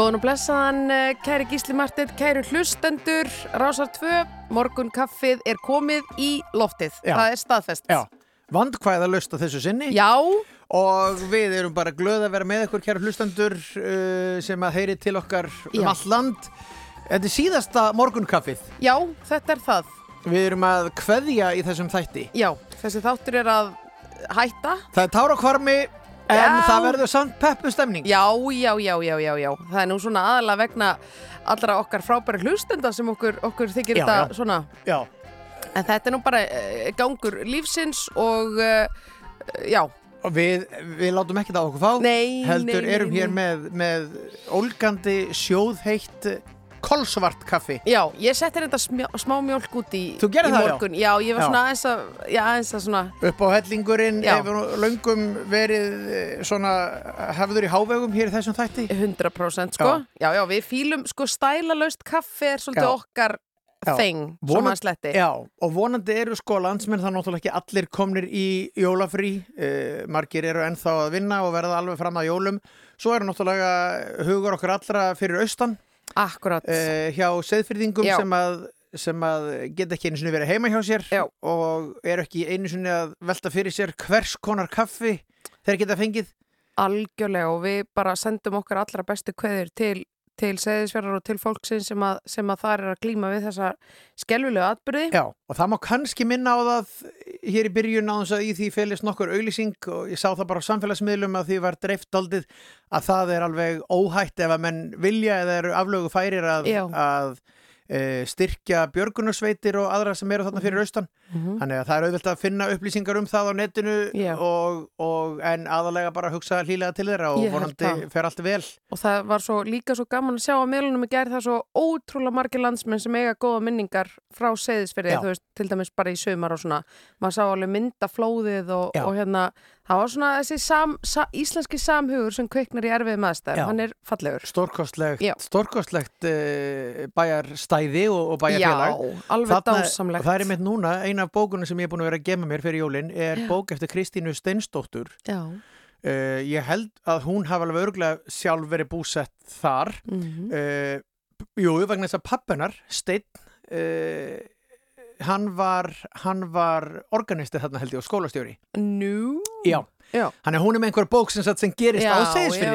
Góðan og blessaðan, eh, kæri Gísli Martin, kæri hlustendur, Rásar 2, morgun kaffið er komið í loftið. Já. Það er staðfest. Já, vandkvæða löst á þessu sinni Já, og við erum bara glöð að vera með ykkur kæra hlustendur uh, sem að heyri til okkar um Já. allt land. Þetta er síðasta morgunkaffið. já, þetta er það. Við erum að kveðja í þessum þætti. Já, þessi þáttur er að hætta. Það er tárakvarmi en Já. það verður samt peppustemning. Já, já, já, já, já, já. Það er nú svona aðalega vegna allra okkar frábæri hlustenda sem okkur, okkur þykir Já, þetta já. svona. Já. En þetta er nú bara uh, gangur lífsins og uh, já, Og við, við látum ekkert á okkur fá. Nei, Heldur nei, nei, erum hér nei. með, með ólgandi sjóðheitt kolsvart kaffi. Já, ég setti þetta smjá, smá mjólk út í, í það, já? morgun. Já, ég var svona aðeins að, já, aðeins að svona, upp á hellingurinn hefur löngum verið eh, svona hefður í hávegum hér í þessum þætti 100% sko. Já, já, við fýlum sko stælalaust kaffi er svolítið okkar þeng, að sletti. Já, og vonandi eru sko landsmenn það náttúrulega ekki allir komnir í jólafrí uh, margir eru ennþá að vinna og verða alveg fram að jólum svo eru náttúrulega hugur okkar allra fyrir austan Akkurat. uh, hjá seðfyrðingum Já. sem að sem að geta ekki einu sinni verið heima hjá sér Já. og eru ekki einu sinni að velta fyrir sér hvers konar kaffi þeir geta fengið Algjörlega og við bara sendum okkar allra bestu kveðir til, til seðisverðar og til fólksinn sem sem að það er að glíma við þessa skelvilegu atbyrði. Já, og það má kannski minna á það hér í byrjun á þess að í því félist nokkur auglýsing og ég sá það bara á samfélagsmiðlum að því var dreift aldið að það er alveg óhætt ef að menn vilja eða eru aflögu færir að, að styrkja björgunarsveitir og aðra sem eru þarna fyrir austan. Mhm. Þannig að það er auðvitað að finna upplýsingar um það á netinu og, og en aðalega bara hugsa hlýlega til þeirra og Ég vonandi fer allt vel. Og það var svo líka svo gaman að sjá að meðlunum í gerð það svo ótrúlega margir landsmenn sem eiga góða minningar frá seðisferði, þú veist, til dæmis bara í sömar og svona, maður sá alveg myndaflóðið og, og hérna, það var svona þessi sam, sa, íslenski samhugur sem kveiknar í erfið maðurstæð, hann er fallegur. Stórkostlegt, Já. stórkostlegt e, bæjarstæði og, og bæjarfélag. Já, alveg Þarna- dásamlegt. Það er mitt núna, eina af bókunum sem ég er búin að vera að gema mér fyrir jólin er Já. bók eftir Kristínu Steinsdóttur. Já. Uh, ég held að hún hafa alveg örgulega sjálf verið búsett þar. Mm Uh, jú, vegna þess að pappinar, Steinn, uh, hann var, hann var organisti þarna held ég og skólastjóri. Nú? Já. Hann er hún er með einhver bók sem, sem gerist á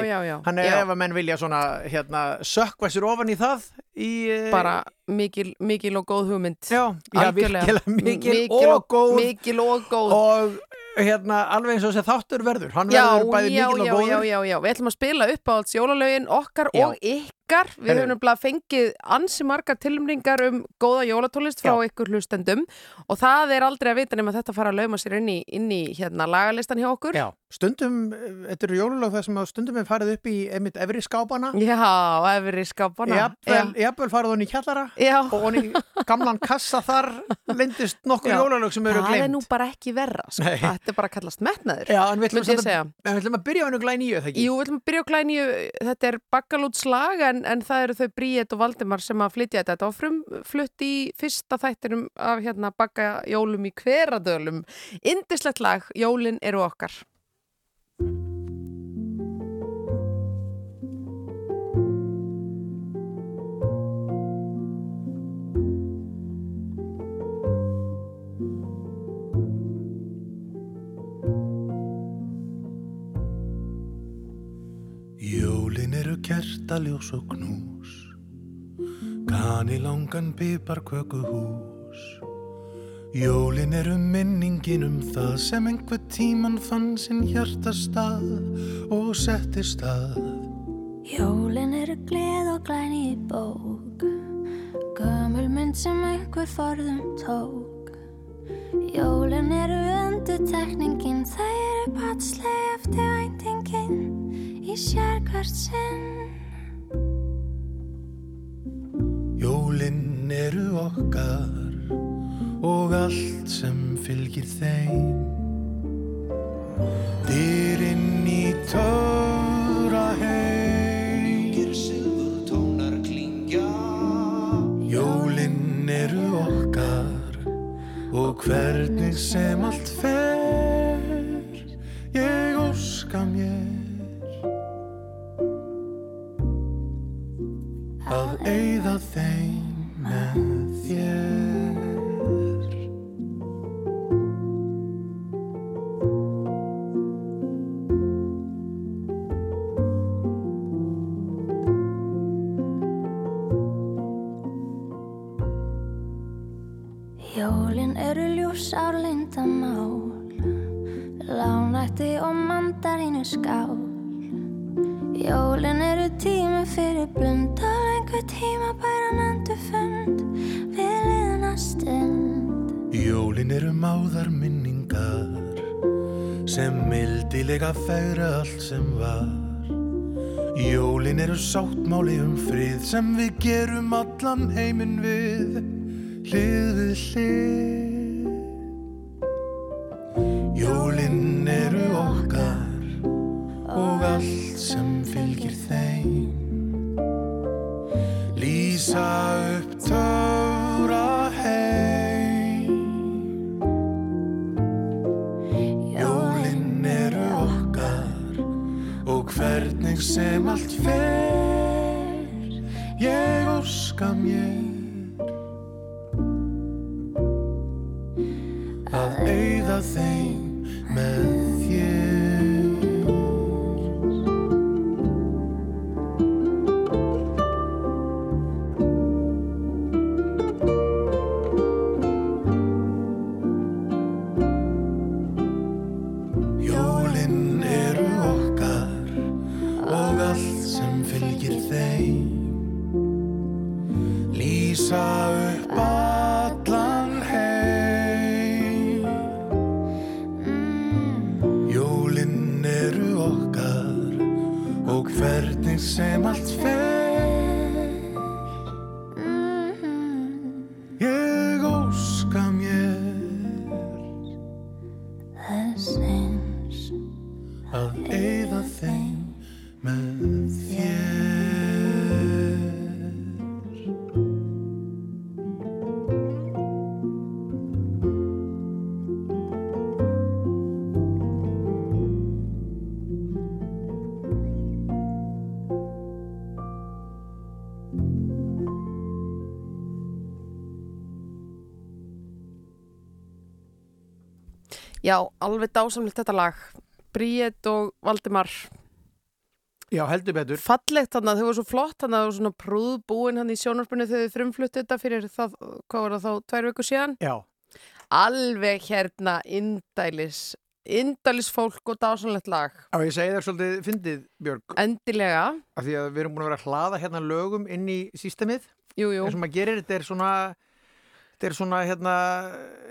já, já. Hann er Já. ef að menn vilja svona, hérna, sökva sér ofan í það í... Uh, Bara mikil, mikil og góð hugmynd. Já, já virkilega. Mikil, Mikil og góð. Mikil og góð. og hérna alveg eins og þessi þáttur verður. Hann já, verður bæði já, mikil og góður. já, já, já, við ætlum að spila upp á alls jólalögin okkar og ykkar. Við Heyrðu. höfum nefnilega fengið ansi margar tilumringar um góða jólatólist frá ykkur hlustendum. Og það er aldrei að vita nema þetta fara að lauma sér inn í, inn í hérna lagalistan hjá okkur. Já, stundum, eh, þetta eru jólulög það sem stundum er farið upp í einmitt efri skápana Já, efri skápana jafnvel, jafnvel farið honni í kjallara Já. og honni í gamlan kassa þar lindist nokkur jólulög sem eru Það er glemt nú bara ekki verra sko. Þetta er bara kallast metnaður Já, en við ætlum, ég að, byrja á hennu glæni í það ekki Jú, við ætlum að byrja á glænju, þetta er bakkalútslag en, en það eru þau Bríett og Valdimar sem að flytja þetta. Var frumflutt í fyrsta þættinum af hérna bakkajólum í hveradölum. Indislegt lag, Jólin eru okkar. Jólin eru kertaljós og knús. Kani langan pipar kökuhús Jólin eru minningin um það sem einhver tíman fann sinn hjartastað og setti stað. Jólin eru gleð og glæni í bók. Gömul mynd sem einhver forðum tók. Jólin eru undutekningin Það eru patsleg eftir væntingin Í sérkvart sinn. Jólin eru okkar og allt sem fylgir þeim. Dýrinn í töfra heim. Silfur tónar klingja Jólin eru okkar og hvernig sem allt fer ég óska mér eyða þeim með þér. Jólin eru ljús árlindamál Lánætti og mandarínu skál Jólin eru tími fyrir blundal Einhver tíma bæran endur fund Við liðna stund Jólin eru máðar minningar sem mildilega fegra allt sem var. Jólin eru sáttmáli um frið sem við gerum allan heiminn við, hlið við hlið. Já, alveg dásamlegt þetta lag. Bríett og Valdimar. Já, heldur betur. Fallegt þannig að þau voru svo flott þannig að þau voru svona prúðbúin hann í sjónarspunni þegar þau frumfluttu þetta fyrir það, hvað var það þá, tvær viku síðan? Já, Alveg hérna indælis, indælis fólk og dásamlegt lag. á ég segi þér svolítið fyndið, Björg, Endilega, af því að við erum búin að vera að hlaða hérna lögum inn í sístemið. jú, jú, Það sem maður gerir, þetta er svona, þetta er svona hérna,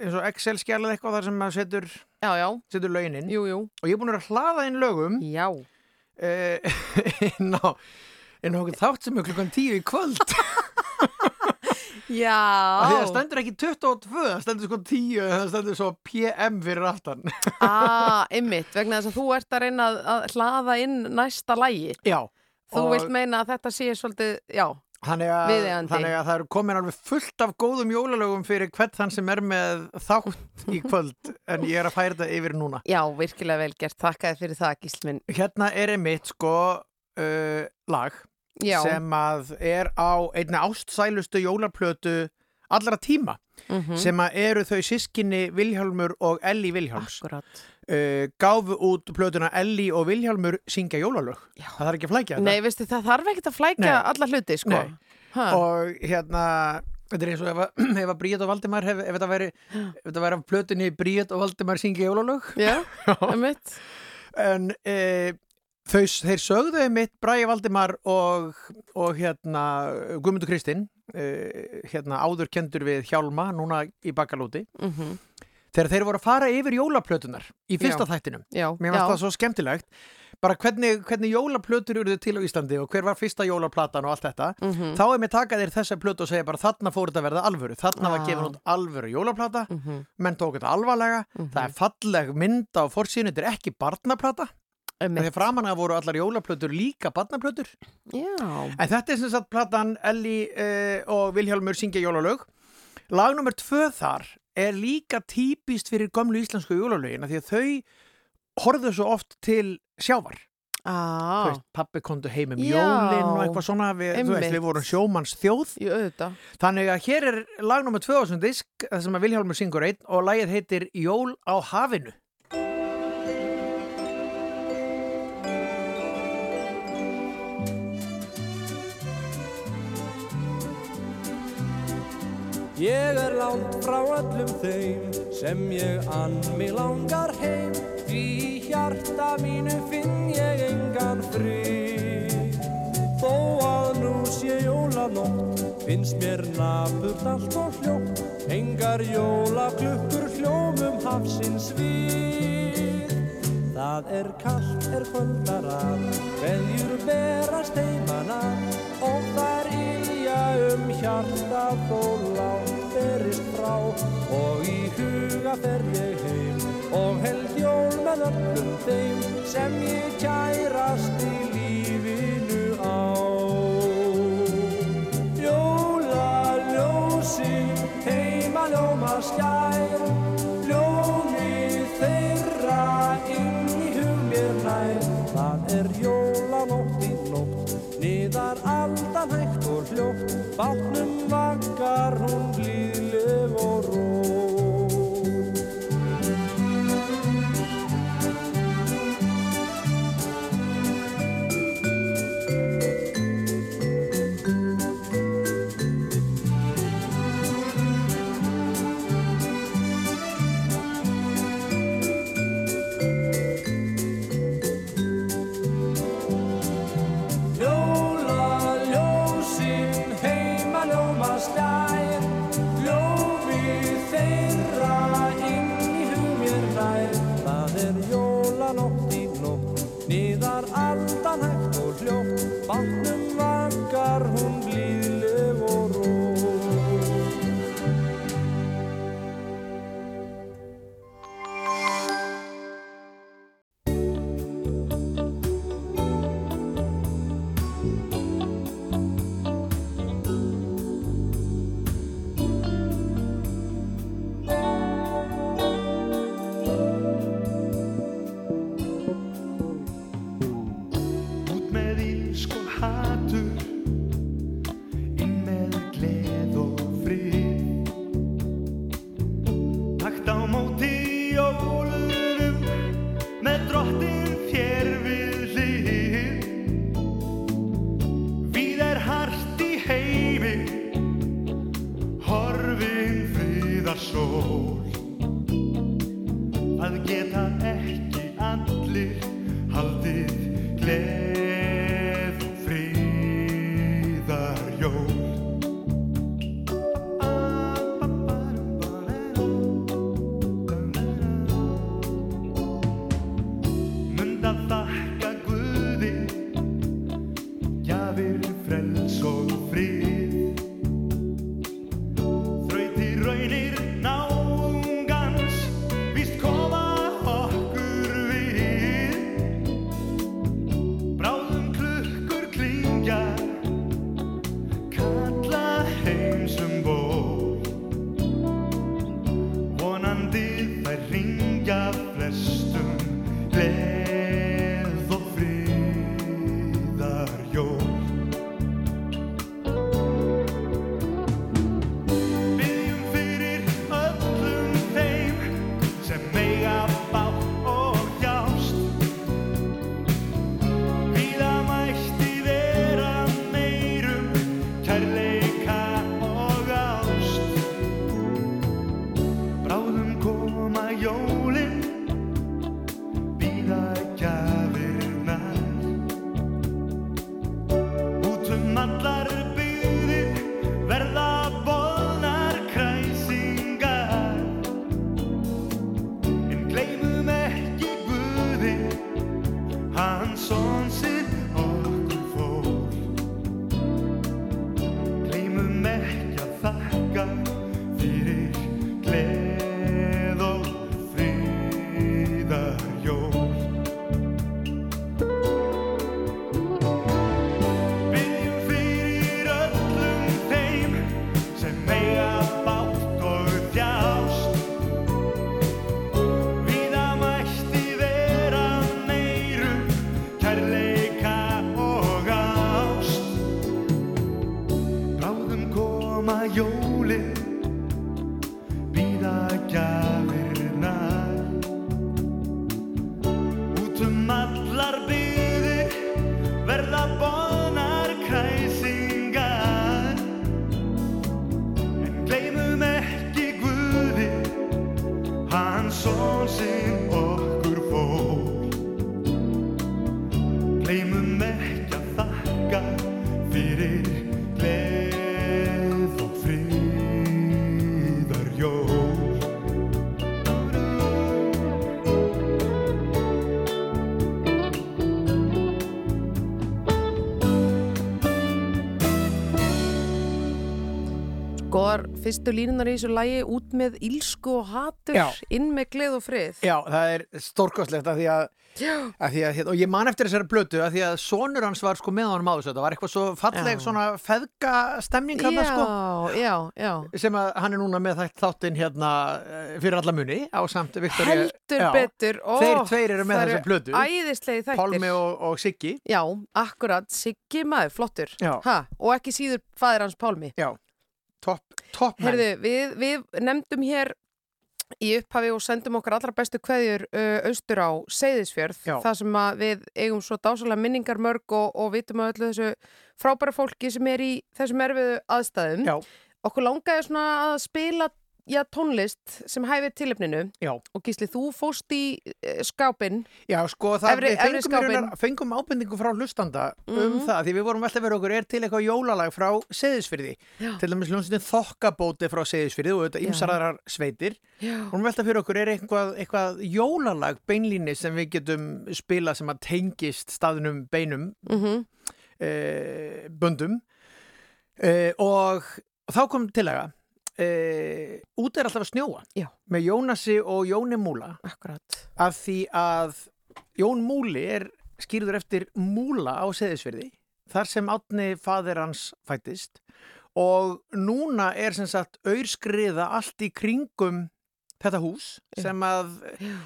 eins og Excel-skjal eða eitthvað þar sem maður setur, já, já, setur lögin inn. jú, jú, Og ég er búin að hlaða inn lögum já. eh, inn á, inn á okkur þátt sem er klukkan tíu í kvöld. Já, það stendur ekki 22, það stendur sko 10, það stendur svo PM fyrir aftan. ah, ymmit, vegna þess að þú ert að reyna að, að hlaða inn næsta lægi. Já. Þú og vilt meina að þetta sé svolítið, já, Þannig að, þannig að það eru komin alveg fullt af góðum jólalögum fyrir hvert þann sem er með þátt í kvöld en ég er að færa þetta yfir núna. já, virkilega vel gert. Þakkaði fyrir það, Gíslminn. Hérna er einmitt sko uh, lag Já, sem að er á einni ástsælustu jólaplötu allra tíma mhm, sem að eru þau sískinni Vilhjálmur og Elli Vilhjálms akkurat. Uh, gáfu út plötuna Elli og Vilhjálmur syngja jólalög. Já. það þarf ekki að flækja þetta. Nei, veistu, það þarf ekkert að flækja Nei. alla hluti, sko. Og hérna þetta er eins og ef, að- ef að Bríett og Valdimar hef, ef þetta væri, ef væri af plötunni Bríett og Valdimar syngja jólalög. Já, ymmit. en e, þau, þeir sögðu mitt Bræði Valdimar og, og hérna Guðmundur Kristinn e, hérna áður kendur við Hjálma núna í Bakalúti Mm þegar þeir voru að fara yfir jólaplötunar í fyrsta Já. þættinum. Já, mér já. fannst það svo skemmtilegt. Bara hvernig, hvernig jólaplötur eru til á Íslandi og hver var fyrsta jólaplatan og allt þetta. Mhm, þá er mér takað þér þessa plötu og segja bara þarna fór þetta að verða alvöru. Þarna var Ah. gefin út alvöru jólaplata. Mhm, menn tók þetta alvarlega. Mhm. það er falleg mynd á forsíðinu þetta er ekki barnaplata. Þegar framan að voru allar jólaplötur líka barnaplötur. Já, en þetta er sem sagt platan Elli uh, og Vilhjálmur syngja jólalög. Lag nummer tvö þar er líka típist fyrir gömlu íslensku jólalögin því að þau horfðu svo oft til sjávar. Veist, pappi kontu heim um Já. jólin og eitthvað svona, við, veist, við vorum sjómanns þjóð þannig að hér er lag nummer 2000 disk sem að Vilhjálmur syngur einn og lagið heitir Jól á hafinu Ég er langt frá öllum þeim sem ég ann mig langar heim. Því hjarta mínu finn ég engan frið. Þó að nú sé jólanótt finnst mér nafurt allt og hljótt Engar jólaklukkur hljómum hafsins við. Það er kallt, er kvöldar að Veðjur berast heimana Og þær ilja um hjarta Þó berist frá. Og í huga fer ég heim Og held jól með öllum þeim Sem ég kærast í lífinu á. Jólaljósin heima ljóma skær aldan hægt og hljótt Bátnum vakar hún blíðleg og ró fyrstu línunar í þessu lægi út með ílsku og hatur, Já. inn með gleð og frið. Já, það er stórkostlegt að því að, Já. að, því að og ég man eftir þessari blötu að því að sonur hans var sko með honum á þessu þetta var eitthvað svo falleg Já. svona feðga stemning hann sko já, já. sem að hann er núna með þáttinn hérna eh, fyrir alla muni á samt Viktoria Heldur Já. betur. Ó, Þeir tveir eru með það þessa plötu. Æðislegi þættir. Pálmi og, og Siggi Já, akkurat, Siggi maður, flottur. Já. Ha, og ekki síður fæðir hans Pálmi. Já, topp top menn við, við nefndum hér í upphafi og sendum okkar allra bestu kveðjur uh, austur á Seyðisfjörð, Já. það sem við eigum svo dásalega minningar mörg og, og vitum að öllu þessu frábæra fólki sem er í þessum erfiðu aðstæðum. Já. Okkur langaði svona að spila já, tónlist sem hæfir tilefninu Já. og Gísli, þú fóst í uh, skápinn. Já, sko, það, Efri- við fengum, raunar, fengum ábendingu frá hlustanda um Mhm. það, því við vorum velta verið okkur er til eitthvað jólalag frá Seyðisfyrði Já. til dæmis hljómsveitin Þokkabóti frá Seyðisfyrði og Já. ymsaraðar sveitir Já. vorum velta fyrir okkur er eitthvað, eitthvað jólalag beinlíni sem við getum spila sem að tengist staðnum beinum Mm e, bundum e, og þá kom tillaga e, út er alltaf að snjóa Já. með Jónasi og Jóni Múla Akkurat. af því að Jón Múli er skýrður eftir Múla á Seðisverði þar sem átni fadir hans fættist og núna er sem sagt auðskriða allt í kringum þetta hús sem að,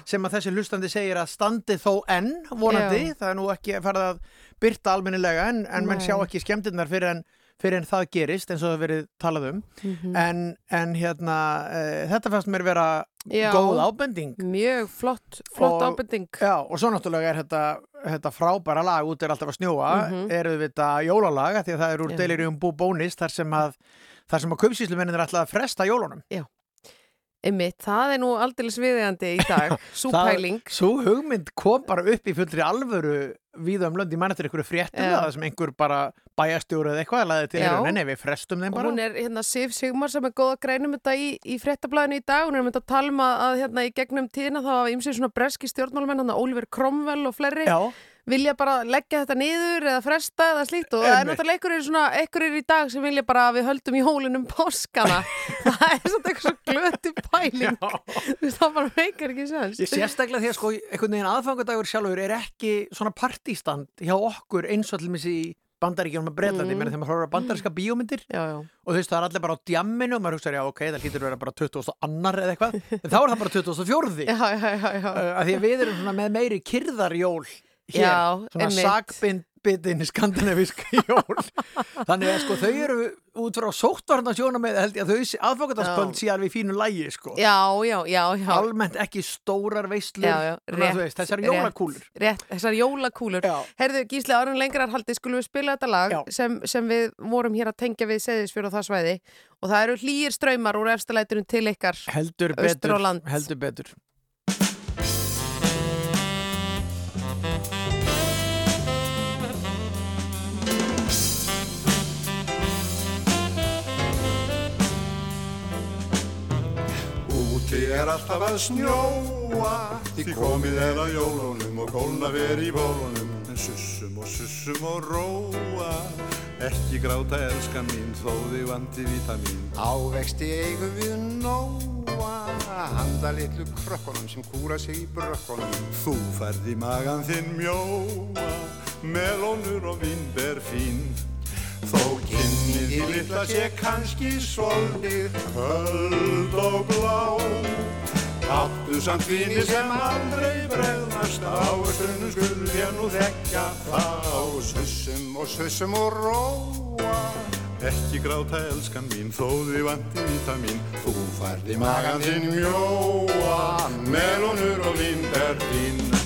sem að þessi hlustandi segir að standi þó enn vonandi, Já. það er nú ekki farið að byrta almennilega en, en menn Nei. sjá ekki skemmtinnar fyrir en, fyrir en það gerist eins og það verið talað um Mm en, en hérna uh, þetta fannst mér vera Já. góð ábending Mjög flott, flott Og- ábending. Já, og svo náttúrulega er þetta, þetta frábæra lag út er alltaf að snjóa, Mhm. er þetta jólalaga því að það er úr Já. Delirium Bú Bónis þar sem að þar sem að kaupsýslumennin er alltaf að fresta jólunum. Einmitt, það er nú aldeilis viðeigandi í dag, súpæling. Svo hugmynd kom bara upp í fullri alvöru víða um lönd, ég man eftir einhverju fréttum Já. það sem einhver bara bæjastjóru eða eitthvað laði til hérna, nei, við frestum þeim Og bara. hún er hérna Sif Sigmar sem er góð að greinum þetta í, í fréttablaðinu í dag. Hún er myndið að tala um að, að hérna í gegnum tíðina þá ymsið svona breski stjórnmálumenn, hann Oliver Cromwell og fleiri, Já, vilja bara leggja þetta niður eða fresta eða slíkt og það er náttúrulega einhverjir svona, einhverjir í dag sem vilja bara að við höldum jólunum páskana. það er svona eitthvað svo glötu pæling. Það bara meikar ekki sens. ég sérstaklega því að sko einhvern veginn aðfangadagur sjálfur er ekki svona partístand hjá okkur eins og allir missi í bandaríkjum með Breitlandi, Mm. mm. þegar maður horfður að bandaríska bíómyndir Já, já. og þú veist það er allir bara á djamminu og maður hugsa já ok, það hlýtur að vera bara 20. annar eða eitthvað, en þá er það bara 24. Já, já, já, já. Uh, að því að við erum með meiri kyrðarjól hér, Já, svona einmitt. sakbitin skandinavísk jól þannig að sko þau eru út frá sóttvarna sjóna með held ég að þau aðfokkataskvöld sé alveg í fínu lægi sko Já, já, já, já. almennt ekki stórar veislur Já, já, svona, rétt, þú veist, þessar jólakúlur Rétt, þessar jólakúlur. Herðu, Gísli, árum lengrar haldi skulum við spila þetta lag sem, sem við vorum hér að tengja við Seyðisfjörð og það svæði og það eru hlýjir ströymar úr efstalætunum til ykkar. heldur betur, heldur betur Úti er alltaf að snjóa Því komið er að jólunum og kólna veri í bólunum. En sussum og sussum og róa Ekki gráta elskan mín þó þið vanti vítamin Ávexti eigum við nóa Handa litlu krökkunum sem kúra sig í brökkunum. Þú færði magan þinn mjóa Melónur og vínber fín Þó kynnið í litla sé kannski svolítið Höld og blá. Áttu samt vini sem aldrei bregðast á Stunum skulum ég nú þekka þá. Sussum og sussum og róa Ekki gráta elskan mín þó þið vanti vítamin. Þú færði magan þinn mjóa Melónur og vínber fín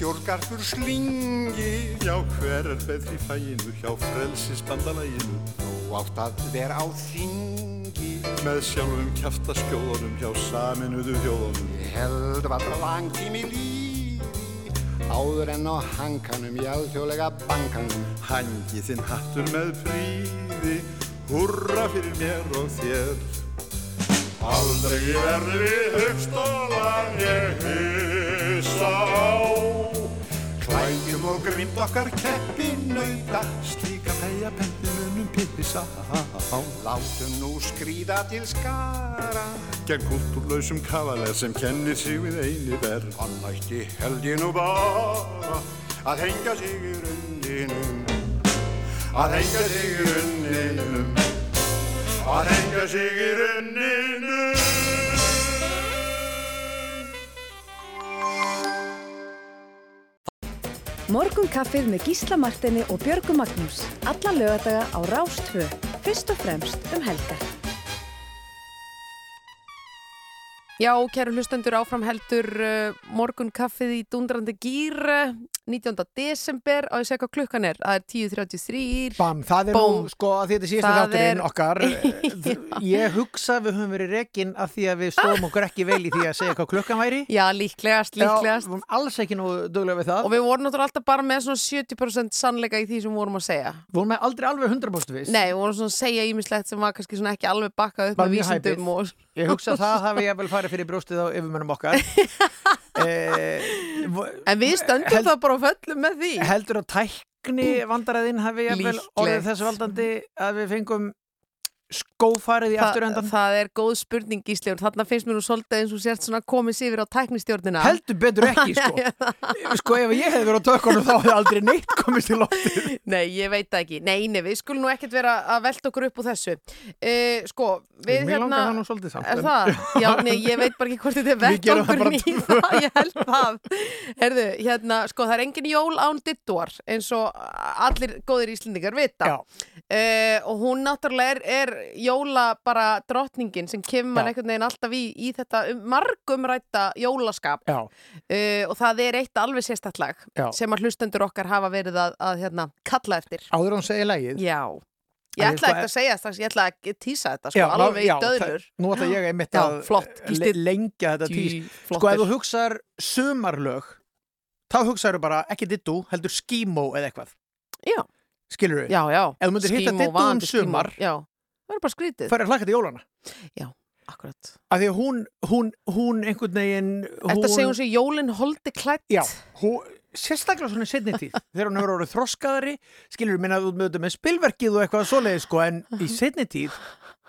stjórngarfur slingi. Já, hver er betri í fæinu hjá frelsisbandalæginu Þú átt að vera á þingi. Með sjálfum kjafta skjóðunum hjá saminuðu þjóðunum. Ég held var langt tími lífi Áður en á hankanum í alþjóðlega bankanum. Hangi þinn hattur með fríði Húrra fyrir mér og þér. Aldrei verður við högstólan ég hissa á Klæjum og grind okkar keppi nauta Slíka þeia pendi munum pissa á Látum nú skrýða til skara. Gegn kultúrlausum kavaler sem kennir sig við eini verð. Hann ætti held ég nú bara að hengja sig í rundinum Að hengja sig í runninum. Að hengja sig í runninum Morgun kaffið með Gísla Martini og Björgu Magnús. Alla lögadaga á Rástfö. Fyrst og fremst um helgar. Já, kæru hlustendur áfram heldur uh, morgun kaffið í dundrandi gýr 19. desember á þess að hvað klukkan er, það er 10.33 Bam, það er Búm. nú, sko, að þetta Það þátturinn er- okkar. Ég hugsa við höfum verið rekin af því að við stóðum okkur ekki vel í því að segja hvað klukkan væri. Já, líklegast, líklegast. Já, við vorum alls ekki nú duglega við það. Og við vorum náttúrulega alltaf bara með svona 70% sannleika í því sem við vorum að segja. Við vorum aldrei alveg 100% viss. Nei, við vorum svona að segja ímislegt sem var kannski svona ekki alveg bakkað upp Var með mjög vísindum og... Ég hugsa að það hafi ég vel farið fyrir brjóstið á yfirmönnum okkar En við stöndum Held- það bara á föllum með því. Heldur að tækni vandaræðin hafi orðið þessu valdandi að við fengum skófarið í Þa, afturöndan það er góð spurning Gísli og þarna finnst mér nú svolítið eins og sért svona komið sér yfir á tæknistjórnina Heldur betur ekki, sko Sko, ef ég hefði verið á tökkunum þá hefði aldrei neitt komist í loftið Nei, ég veit ekki. Nei, nei, við skulum nú ekkert vera að velta okkur upp úr þessu. Uh, sko, við Mér hérna... langar það nú svolítið samt Er það? Já, nei, ég veit bara ekki hvort þetta er það vettvangurinn í það, ég held það. Herðu, hérna, sko, það er engin jól án dittuar, eins og allir góðir íslendingar vita. Uh, og hún náttúrulega er, er jóla bara drottningin sem kemur Já. einhvern veginn alltaf í, í þetta um, margumrætta jólaskap. Uh, og það er eitt alveg sérstætt lag Já. sem að hlustendur okkar hafa verið að, að hérna, kalla eftir. áður hún segir lægið Já. Ég ætla sko- ekki að segja það, ég ætla að tísa þetta, sko, Já, alveg í já, döðlur. það- Nú ætla ég einmitt Já, að flott, le lengja þetta tís Sko, ef þú hugsar sumarlög þá hugsaður bara ekki dittu, heldur skímó eða eitthvað Já. Skilur við? Já, já. Ef þú myndir hitta dittu um sumar Já, er bara skrítið. fær að hlaka til jólana Akkurat. Af því að hún, hún, hún einhvern veginn Þetta segir hún sér jólinn holdi klætt. Já, hún, sérstaklega svona setni tíð þegar hún hefur orðið þroskaðari skilur við minna út með þetta með spilverkið og eitthvað svoleiði sko en í setni tíð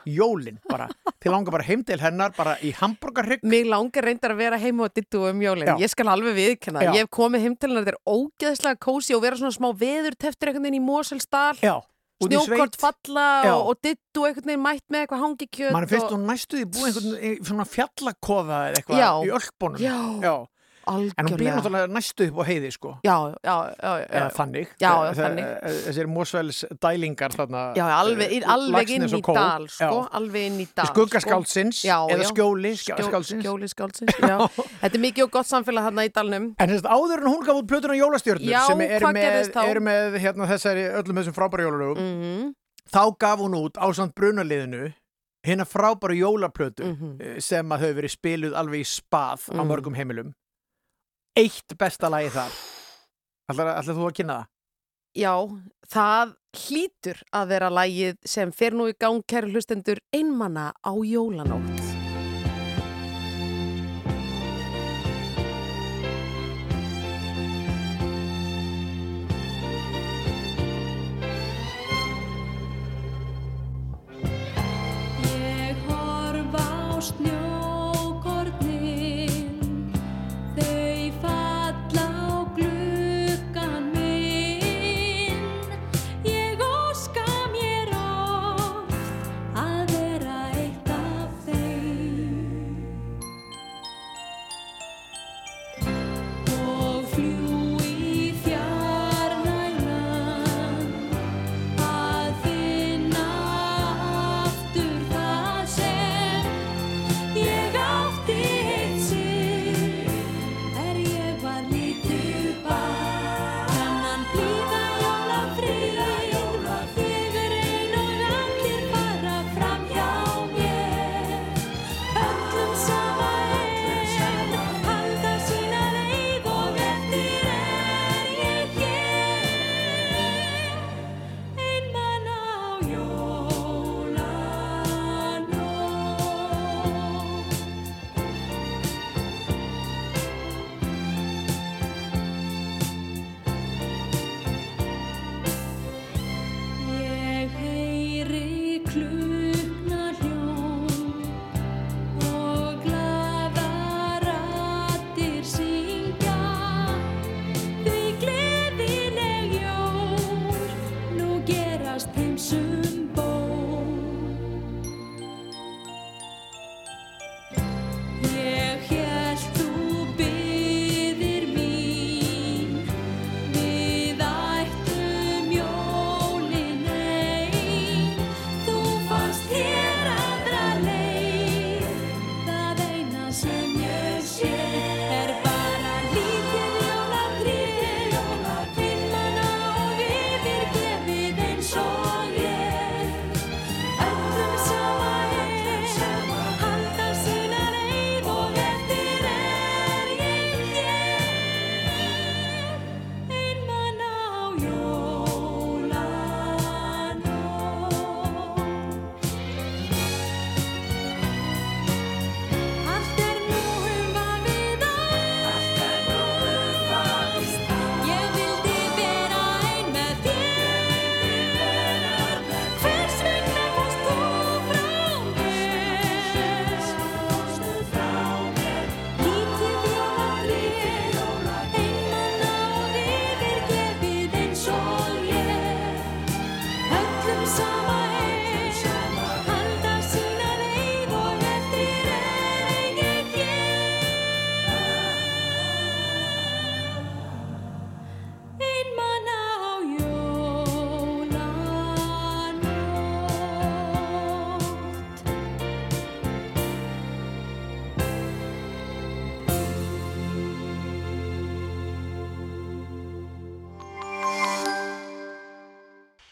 jólin bara, til langar bara heim til hennar bara í hambúrgarrygg Mig langar reyndar að vera heima og dittu um jólinn. Já. Ég skal alveg viðkenna. Já. Ég hef komið heim til hennar, þetta er ógeðslega kósi og vera svona smá veður teftur einhvern veginn í Moselsdal. Já, Snjókort falla Já. og, og dittu einhvern veginn mætt með eitthvað hangikjöt. mann finnst og... hún næstuði búið einhvern svona fjallakoða eða eitthvað Já. í ölpunum Já. En hún býr náttúrulega næstu upp á heiði sko Já, já, já, eða þannig Já, já, þannig. þe- Þessir Mosfells dælingar þarna Já, alveg, eh, alveg inn í dal, sko, Já. alveg inn í dal. Skuggaskáldsins Já, eða skjóli Skjó, skáldsins skjóli skáldsins, já. Þetta er mikið og gott samfélag þarna í dalnum. En þess að áður en hún gaf út plötuna Jólastjörnur Já, sem eru með, eru með hérna, þessari öllum þessum frábæra jólalögum Mm þá gaf hún út ásand brunaliðinu hérna frábæra jólaplötu Mhm. eh, sem að þau verið spiluð alveg í spað á Mhm. mörgum heimilum Eitt besta lagi þar Ætlar, þú að kynna það? Já, það hlýtur að vera lagið sem fer nú í gang, kæru hlustendur, einmanna á jólanótt.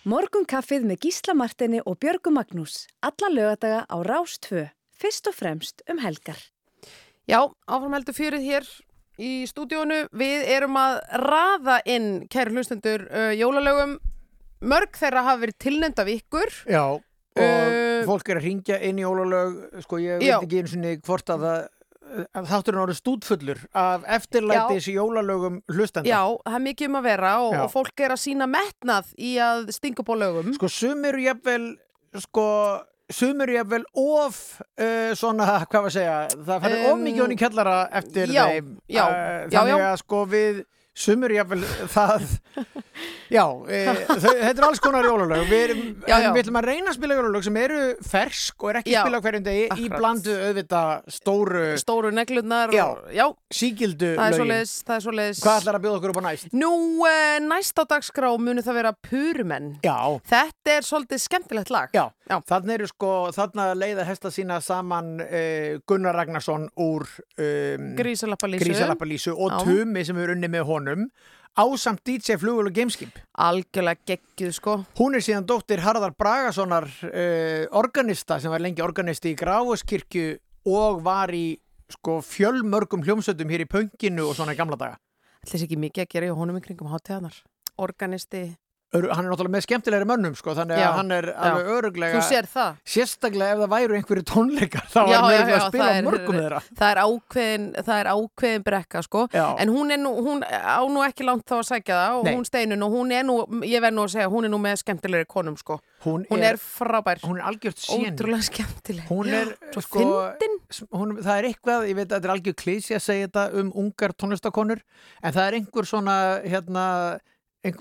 Morgun kaffið með Gísla Martini og Björgu Magnús. Alla lögadaga á Rás 2. Fyrst og fremst um helgar. Já, áfram heldur fjörið hér í stúdíónu. Við erum að raða inn, kæri hlustendur, uh, jólalögum. Mörg þeirra hafa verið tilnefnd af ykkur. Já, og Uh, fólk er að ringja inn í jólalög, sko ég Já. veit ekki einu sinni hvort að það að þátturinn orðið stúdfullur af eftirlætis jólalögum hlustenda. Já, það er mikið um að vera og, Já. og fólk er að sína metnað í að stinga á lögum. Sko sum eru jafnvel, sko, sum eru jafnvel of, uh, svona, hvað var að segja, það færði Um, of mikið honni í kjallara eftir já, þeim. já, Uh, já, þannig já. að sko við, sum eru jafnvel það, já, uh, þau, þetta er alls konar jólalög. Við, við ætlum að reyna að spila jólalög sem eru fersk og er ekki Já, spila hverjum degi í akkurat. blandu auðvitað stóru Stóru neglurnar. Já. og- já síkildu það er lögin. svoleiðis, það er svoleiðis. Hvað ætlar að bjóða okkur upp á næst? Nú, uh, næst á dagskrá munu það vera Purumenn. Já, Þetta er svolítið skemmtilegt lag. Já, Já. þarna eru sko, þarna leiða hesta sína saman uh, Gunnar Ragnarsson úr um, Grísalappalísu. Grísalappalísu og. Tumi sem er unni með honum ásamt DJ Flugul og Gameskip. Algjörlega geggjuð, sko. Hún er síðan dóttir Harðar Bragasonar uh, organista sem var lengi organisti í Gráuskirkju og var í sko fjölmörgum hljómsöldum hér í pönginu og svona í gamla daga. Ætlis ekki mikið að gera í honum í kringum hátíðanar. Organisti. Hann er náttúrulega með skemmtilegri mönnum sko, þannig Já, að hann er alveg öruglega sér það. sérstaklega ef það væru einhverju tónleikar þá Já, er já, að já, spila er- mörgum þeirra. Það er ákveðin, það er ákveðin brekka, sko. Já. En hún er nú, hún á nú ekki langt þá að sækja það og Nei. hún steinun og hún er nú, ég verð nú að segja, hún er nú með skemmtilegri konum, sko. Hún, Hún er frábær. hún er algjört séni. Ótrúlega skemmtileg. Hún er, sko, hún, það er eitthvað, ég veit að þetta er algjör klísi að segja þetta um ungar tónlistakonur, en það er einhver svona, hérna,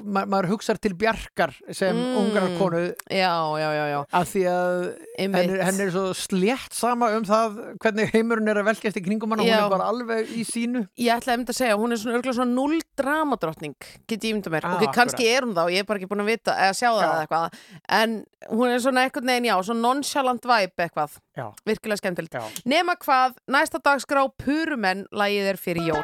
ma maður hugsar til bjarkar sem Mm. ungar konu Já, já, já, já. að því að Einmitt. henni, henni er svo slétt sama um það hvernig heimurinn er að velkjast í kringum hann og hún er bara alveg í sínu. Ég ætla að mynda að segja, hún er svona örgulega svona null dramadrottning, get ég mynda mér. Ah, ok, kannski er hún þá, ég er bara ekki búin að vita, eða sjá það eða eitthvað. En hún er svona eitthvað neginn, já, svona nonchalant vibe eitthvað. Já. Virkilega skemmtilegt. Nema hvað, næsta dagskrá Purumenn lagið er fyrir jól.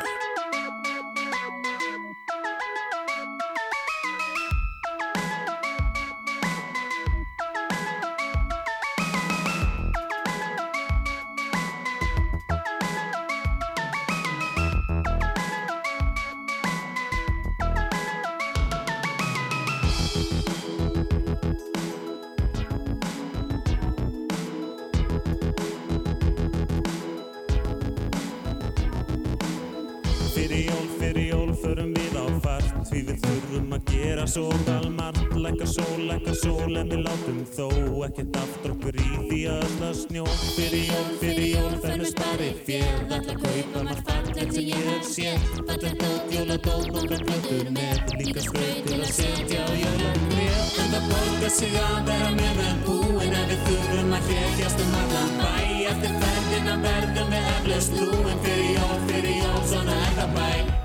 Séð Fallegt dót, jóladót, nokkra plötur með Líka skraut til að setja á jólagrið En það borgar sig að vera með með búin En við þurfum að hrekjast um allan bæ Eftir ferðina verðum við eflaust lúin Fyrir jól, fyrir jól, svona er það bæ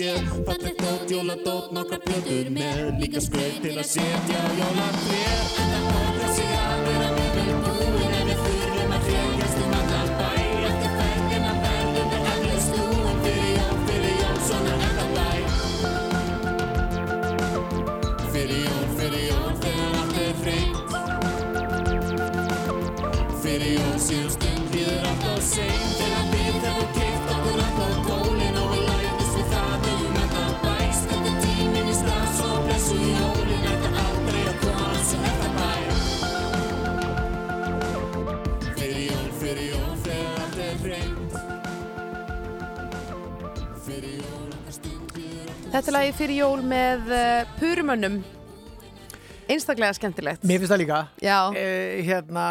séð Fallegt dót, jóladót, nokkra plötur með Líka skraut til að setja á Þetta er lagi fyrir jól með uh, purumönnum. Einstaklega skemmtilegt. Mér finnst það líka. Já. Eh, hérna,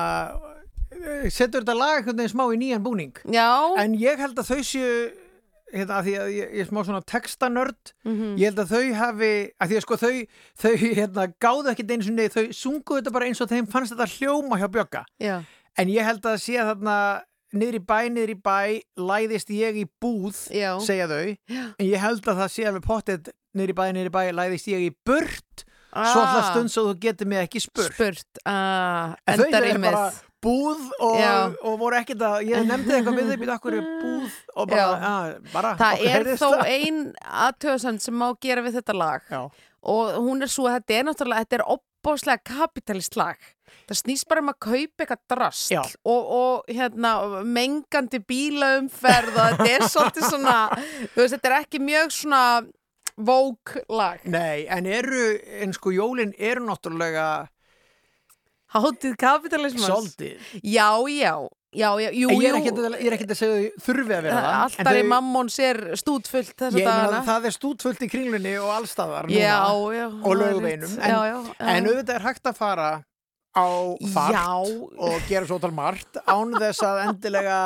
eh, setur þetta lag einhvern veginn smá í nýjan búning. Já. En ég held að þau séu, hérna, að því að ég, ég er smá svona textanörd, Mhm. ég held að þau hafi, að því að sko þau, þau hérna, gáðu ekkert einu sinni, þau sungu þetta bara eins og þeim fannst þetta hljóma hjá Bjögga. Já. En ég held að sé þarna niður í bæ, niður í bæ, læðist ég í búð, Já. segja þau. Já. En ég held að það sé alveg pottið niður í bæ, niður í bæ, læðist ég í burt, Ah. svo alltaf stund svo þú getur mig ekki spurt. Spurt. Uh, En þau endar í bara búð og, og voru ekkert að, ég nefndi eitthvað við þau, býta okkur er búð og bara, Já. já, bara Það er þó það. ein aðtöðsend sem má gera við þetta lag Já. Og hún er svo að þetta er náttúrulega, þetta er opbáslega kapitalist lag. Það snýst bara um að kaupa eitthvað drast og, og hérna, mengandi bílaumferð og þetta er svolítið svona, veist, þetta er ekki mjög svona vók lag. Nei, en eru, en sko jólin eru náttúrulega Háttið kapitalismans. Svolítið. Já, já, já, já, jú, ég er ekkert að, er að segja þau þurfi að vera það. Alltaf í þau- mammon sér stútfullt dagana. að það er stútfullt í kringlunni og allstaðar núna Já, og er lögveinum en, en auðvitað er hægt að fara á fart og gera svo tal margt án þess að endilega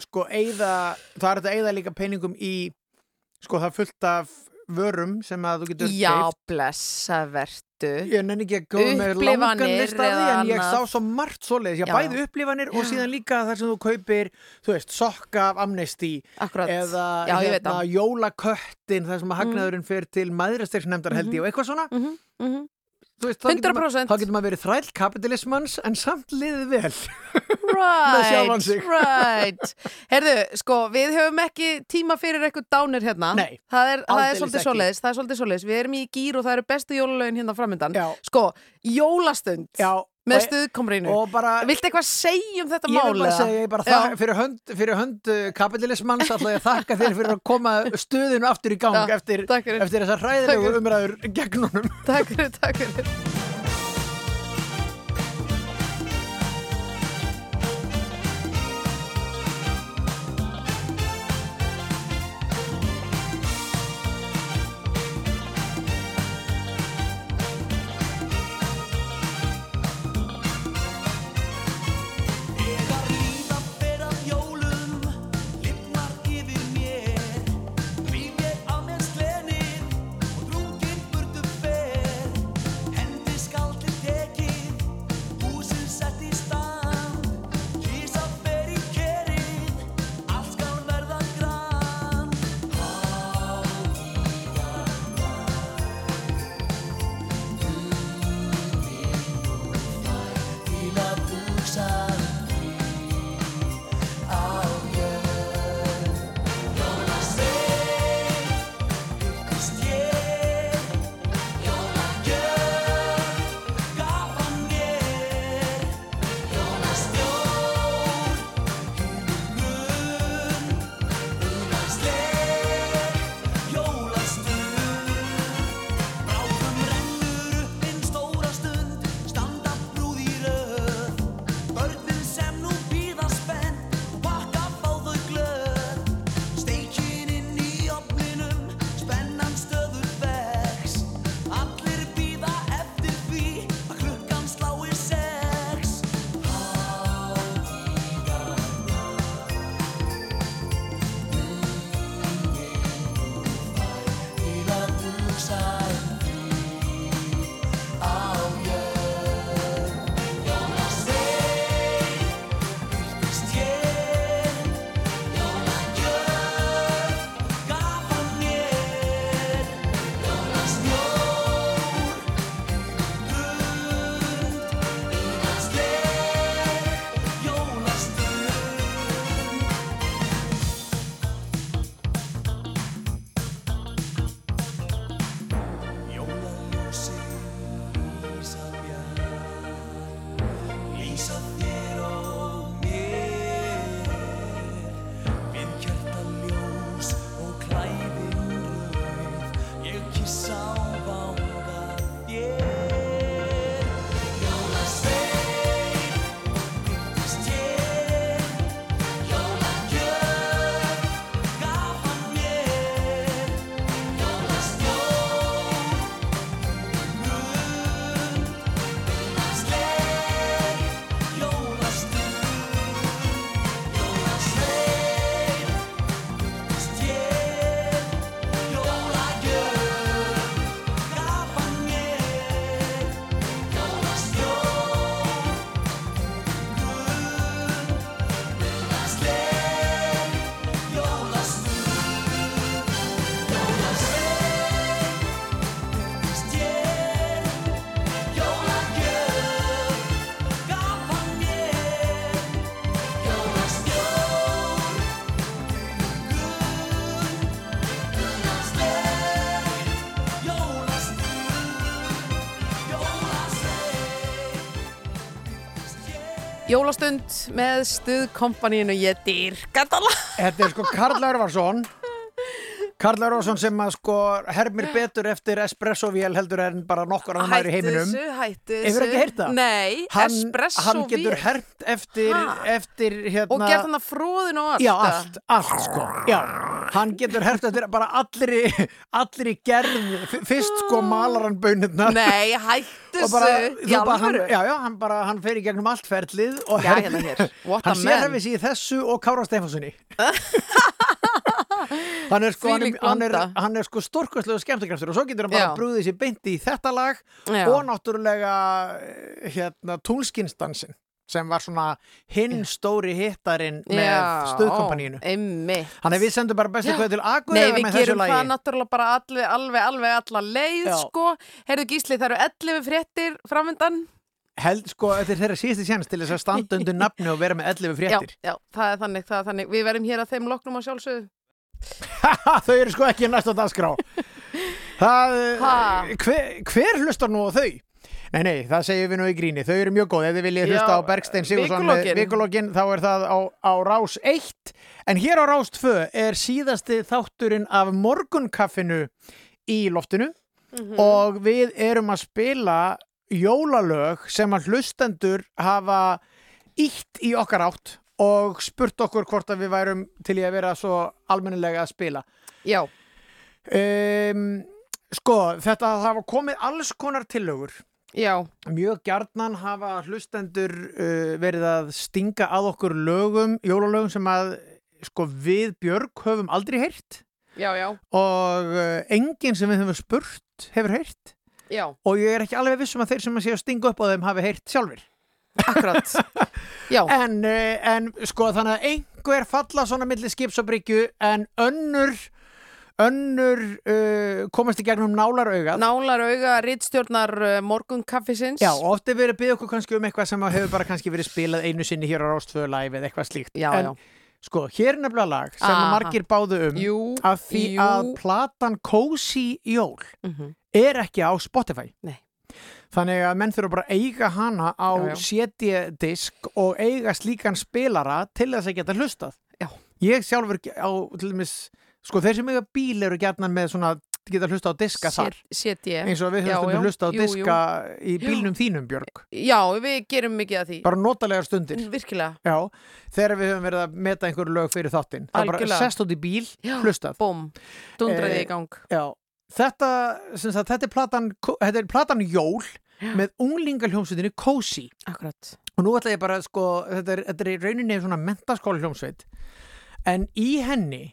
sko eigða, það er þetta eigða líka peningum í sko það er fullt af vörum sem að þú getur Já, keypt. Vertu. Ég nenni ekki að góða með langan lista af því en ég sá svo margt svoleiðis, Já. bæði upplifanir og síðan líka þar sem þú kaupir, þú veist, sokka af Akkurat. eða Já, ég hérna, jólaköttin þar sem að hagnaðurinn fer til maðurastyrksnefndar held ég og eitthvað svona Mhm, mhm. Þú veist, þá getur maður- 100%. þá getur maður verið þræll kapitalismans en samt liðið vel Right, right. Herðu, sko, við höfum ekki tíma fyrir eitthvað dánir hérna. Nei, það er, það er svolítið svoleiðis, það er svolítið svoleiðis. Við erum í gýr og það eru bestu jólalögin hérna framöndan. Sko, jólastund Já, með stuðkomrinu. Viltu eitthvað segja um þetta Ég mál? vil bara segja, ég bara þakka fyrir hönd, fyrir hönd uh, kapitalismans ætla ég þakka þér fyrir að koma stuðinu aftur í gang Já, eftir, eftir þessar fyrir. umræður gegn honum. Takk fyrir, takk fyrir. Jólastund með stuðkompaníinu ég dýrka þetta er sko Karl Örvarsson Karl Örvarsson sem að sko hermir betur eftir espressovél heldur en bara nokkur annar í heiminum. þessu, hættu þessu. Hefur ekki heyrt það? Nei, hann, espresso hann getur hermt eftir, eftir hérna Og gert hann að fróðin og allt. Já, allt, allt sko. Já, hann getur hermt eftir bara allri allri gerð. Fyrst sko malar hann bönirna Nei, hættu þessu. Já, já, hann bara, hann fer í gegnum allt ferlið og hermir- hérna hann sérhæfi sig í þessu og Kára Stefanssoni hann er sko hann er, hann er, hann er sko stórkvæslega skemmtikraftur og svo getur hann bara brúðið sér beint í þetta lag Já. og náttúrulega eh, hérna túlskinstansin sem var svona hinn stóri hittarinn með stöðkompaníinu. Þannig að við sendum bara bestu kveð til Nei, Akureyra við með þessu gerum það náttúrulega bara alveg, alveg, alveg alla leið, Já. sko. Heyrðu Gísli, það eru 11 fréttir framöndan. Held sko, þetta er þeirra síðusti sjans til þess að standa undir nafni og vera með 11 fréttir Já, já, það er þannig, það er þannig. Við verðum hér að þeim loknum á sjálfsögðu. Þau eru sko ekki næst á dagskrá. Það, hver, hver hlustar nú á þau? Nei, nei, það segjum við nú í gríni. Þau eru mjög góð, ef þið viljið hlusta á Bergstein Sigursson með vikulokkin. vikulokkin þá er það á, á Rás 1 En hér á Rás 2 er síðasti þátturinn af morgunkaffinu í loftinu. Mhm. og við erum að spila jólalög sem að hlustendur hafa ítt í okkar átt og spurt okkur hvort að við værum til í að vera svo almennilega að spila. Já. Um, sko, þetta hafa komið alls konar tillögur. Já. Mjög gjarnan hafa hlustendur uh, verið að stinga að okkur lögum, jólalögum sem að sko, við Björg höfum aldrei heyrt Já, já, og uh, enginn sem við höfum spurt hefur heyrt já, og ég er ekki alveg vissum að þeir sem að sé að stinga upp á þeim hafi heyrt sjálfur. Akkurat. Já, En, uh, en sko þannig að einhver falla svona milli skips og bryggju en önnur önnur uh, komast í gegnum nálaraugað. nálar auga rittstjórnar uh, morgun kaffisins. Já, oft er verið að byggja okkur kannski um eitthvað sem hefur bara kannski verið spilað einu sinni hér á Rástföðu live eða eitthvað slíkt. Já, en, já. Sko, hér er nefnilega lag sem Aha. margir báðu um Jú, að því jú. að platan Cozy Jól Mhm. er ekki á Spotify. Nei. Þannig að menn þurfa bara að eiga hana á. CD-disk og eiga slíkan spilara til þess að geta hlustað. Já. Ég sjálfur á, til dæmis, sko þeir sem eiga bíl eru gætna með svona, geta hlusta á diska þar. Eins og við höfum hlusta á Jú, jú. diska í bílnum þínum, Björg. Já, við gerum mikið að því. Bara notalegar stundir. Virkilega. Já, þegar við höfum verið að meta einhverju lög fyrir þáttinn. Það er bara sest út í bíl, Já. hlustað. Búm, dundraði Eh, í gang. Já, þetta, sagt, þetta er platan, þetta er platan Jól með unglingaljómsveitinni Cozy. Akkurat. Og nú ætla ég bara, sko, þetta er, þetta er í rauninni svona mentaskóla hljómsveit. En í henni,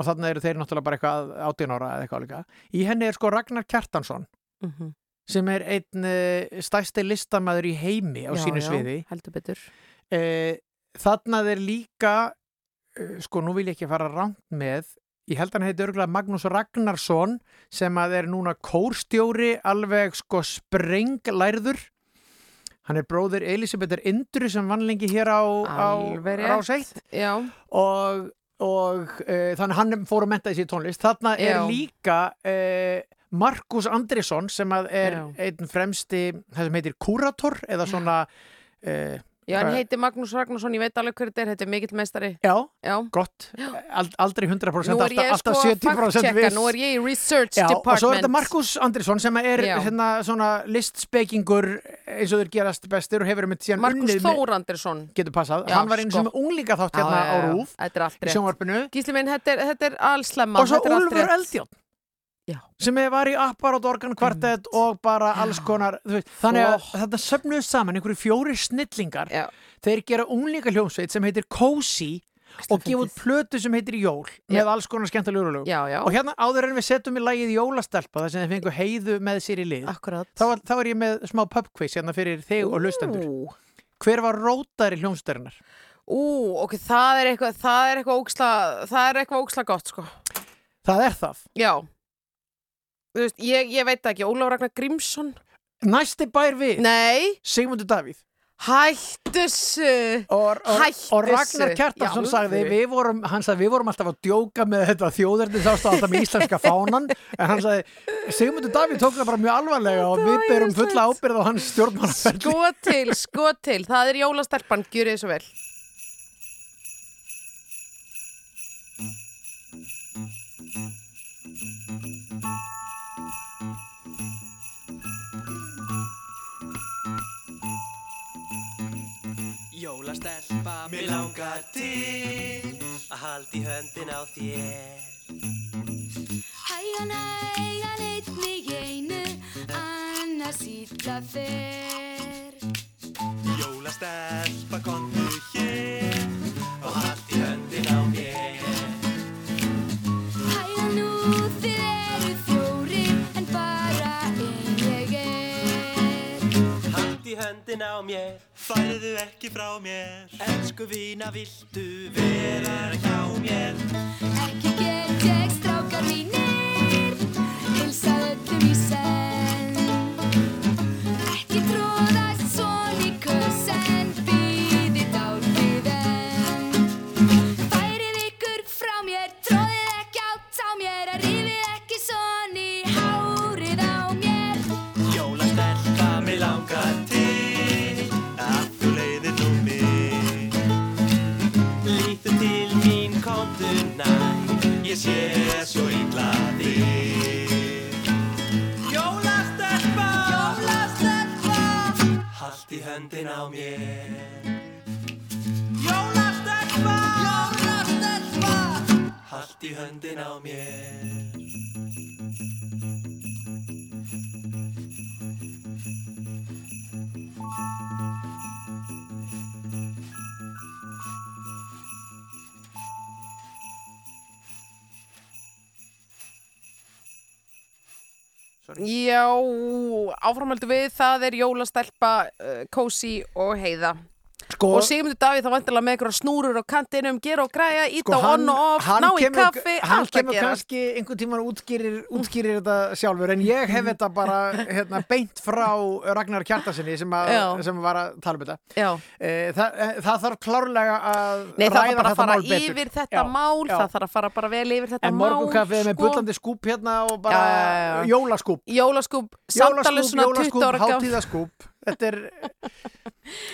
og þarna eru þeir náttúrulega bara eitthvað 18 ára eða eitthvað líka, í henni er sko Ragnar Kjartansson Mhm. sem er einn uh, stæsti listamæður í heimi á Já, sínu já, sviði. heldur betur. Eh, þarna er líka, uh, sko nú vil ég ekki fara rangt með, ég held að hann heiti örgulega Magnús Ragnarsson sem að er núna kórstjóri alveg sko sprenglærður. Hann er bróðir Elisabethar Indru sem vann lengi hér á, á Alveg rétt. Rás 1 Já, og, og uh, þannig hann fór að menta þessi tónlist. Þarna er Já. líka uh, Markus Andrisson sem að er Já. einn fremsti, það sem heitir kúrator eða svona uh, já, hann Hvað- heiti Magnús Ragnarsson, ég veit alveg hver þetta er, þetta er mikill meistari. Já, Já. gott, Ald, aldrei 100% Nú er ég alltaf, sko alltaf 70% fact-checka, viss nú er ég í research Já, department. og svo er þetta Markus Andrisson sem er Já. hérna svona listspekingur eins og þeir gerast bestir og hefur með síðan Markus unnið með- Þór Andersson. getur passað, Já, hann var eins sko. og með unglinga þátt Já, hérna já, á já, Rúf Þetta er allt í rétt. sjónvarpinu Gísli minn, þetta er, þetta er allslemma. og svo þetta er allt Úlfur rétt. Eldjón Já. sem var í Apparat Organ Quartet og bara alls konar veist, þannig að þetta söfnuðu saman einhverju fjóri snillingar Já. þeir gera unglinga hljómsveit sem heitir Cozy og gefa út plötu sem heitir Jól með alls konar skemmtilegur og hérna áður en við setjum í lagið Jólastelpa þar sem þeir fengu heiðu með sér í lið þá, þá er ég með smá pubquiz hérna fyrir þig og hlustendur Ú. hver var rótari hljómsveitarnar? Ú, ok, það er eitthvað, það er eitthvað óksla, það er eitthvað óksla gott, sko. það er það Já. Þú veist, ég, ég veit ekki, Ólaf Ragnar Grímsson? næsti bær við. Nei, Sigmundur Davíð. Hættu þessu og, og, Hættu og Ragnar Í sagði við vorum, hann sagði við vorum alltaf að djóka með þetta þjóðerni þá stáð alltaf með íslenska fánan. En hann sagði Sigmundur Davíð tók það bara mjög alvarlega og við berum fulla ábyrð á hans stjórnmálaferli. Sko til, sko til, það er jólastelpan, gjur þið svo vel Jólastelpa, mér langar til að halda í höndin á þér Hægan, hægan, einn í einu, annars illa fer. Jólastelpa, komdu hér og halda í höndin á mér Hægan nú, þið eru fjórir, en bara ein ég er. Halda í höndin á mér, færðu ekki frá mér Elsku vína, viltu vera hjá mér Ekki get ég strákar mínir, hilsað öllum í senn. Ég sé svo illa þig. Jólastelpa. Jólastelpa. Hallt í höndin á mér. Jólastelpa. Jólastelpa. Hallt í höndin á mér Já, áframhaldu við, það er jólastelpa, uh, kósi og heiða Sko- Og Sigmundur Davíð þá vantilega með einhverja snúrur á kantinum, gera og græja, íta Sko, á on og off, hann ná í kemur- kaffi, hann allt að kemur gera. kannski einhvern tíman útskýrir, útskýrir þetta sjálfur en ég hef þetta bara hérna, beint frá Ragnar Kjartasinni sem, sem var að tala um þetta. E, það, e, það þarf klárlega að Nei, það ræða þarf bara að þetta fara mál betur. yfir þetta Já, mál, já. það þarf að fara bara vel yfir þetta En mál morgunkaffið með sko. bullandi skúp hérna og bara Já, jólaskúp. Jólaskúp, samt alveg svona 20 ára gamall. hátíðaskúp. Þetta er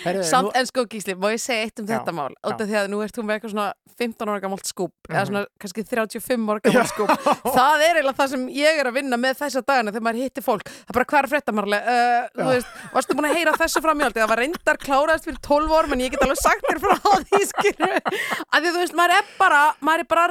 Herðu, Samt, nú- en sko Gísli, má ég segja eitt um Já, þetta mál? út af því að nú ert þú með eitthvað svona 15 ára gammalt skúp eða Mhm. svona kannski 35 ára gammalt skúp. Það er eiginlega það sem ég er að vinna með þessa dagana þegar maður hittir fólk. Það er bara hvað er frétta marlega uh, þú Já. veist, varstu búin að heyra þessu framjáldi það var reyndar kláraðist fyrir 12 orm en ég get alveg sagt þér frá því skilur að því þú veist, maður er bara maður er bara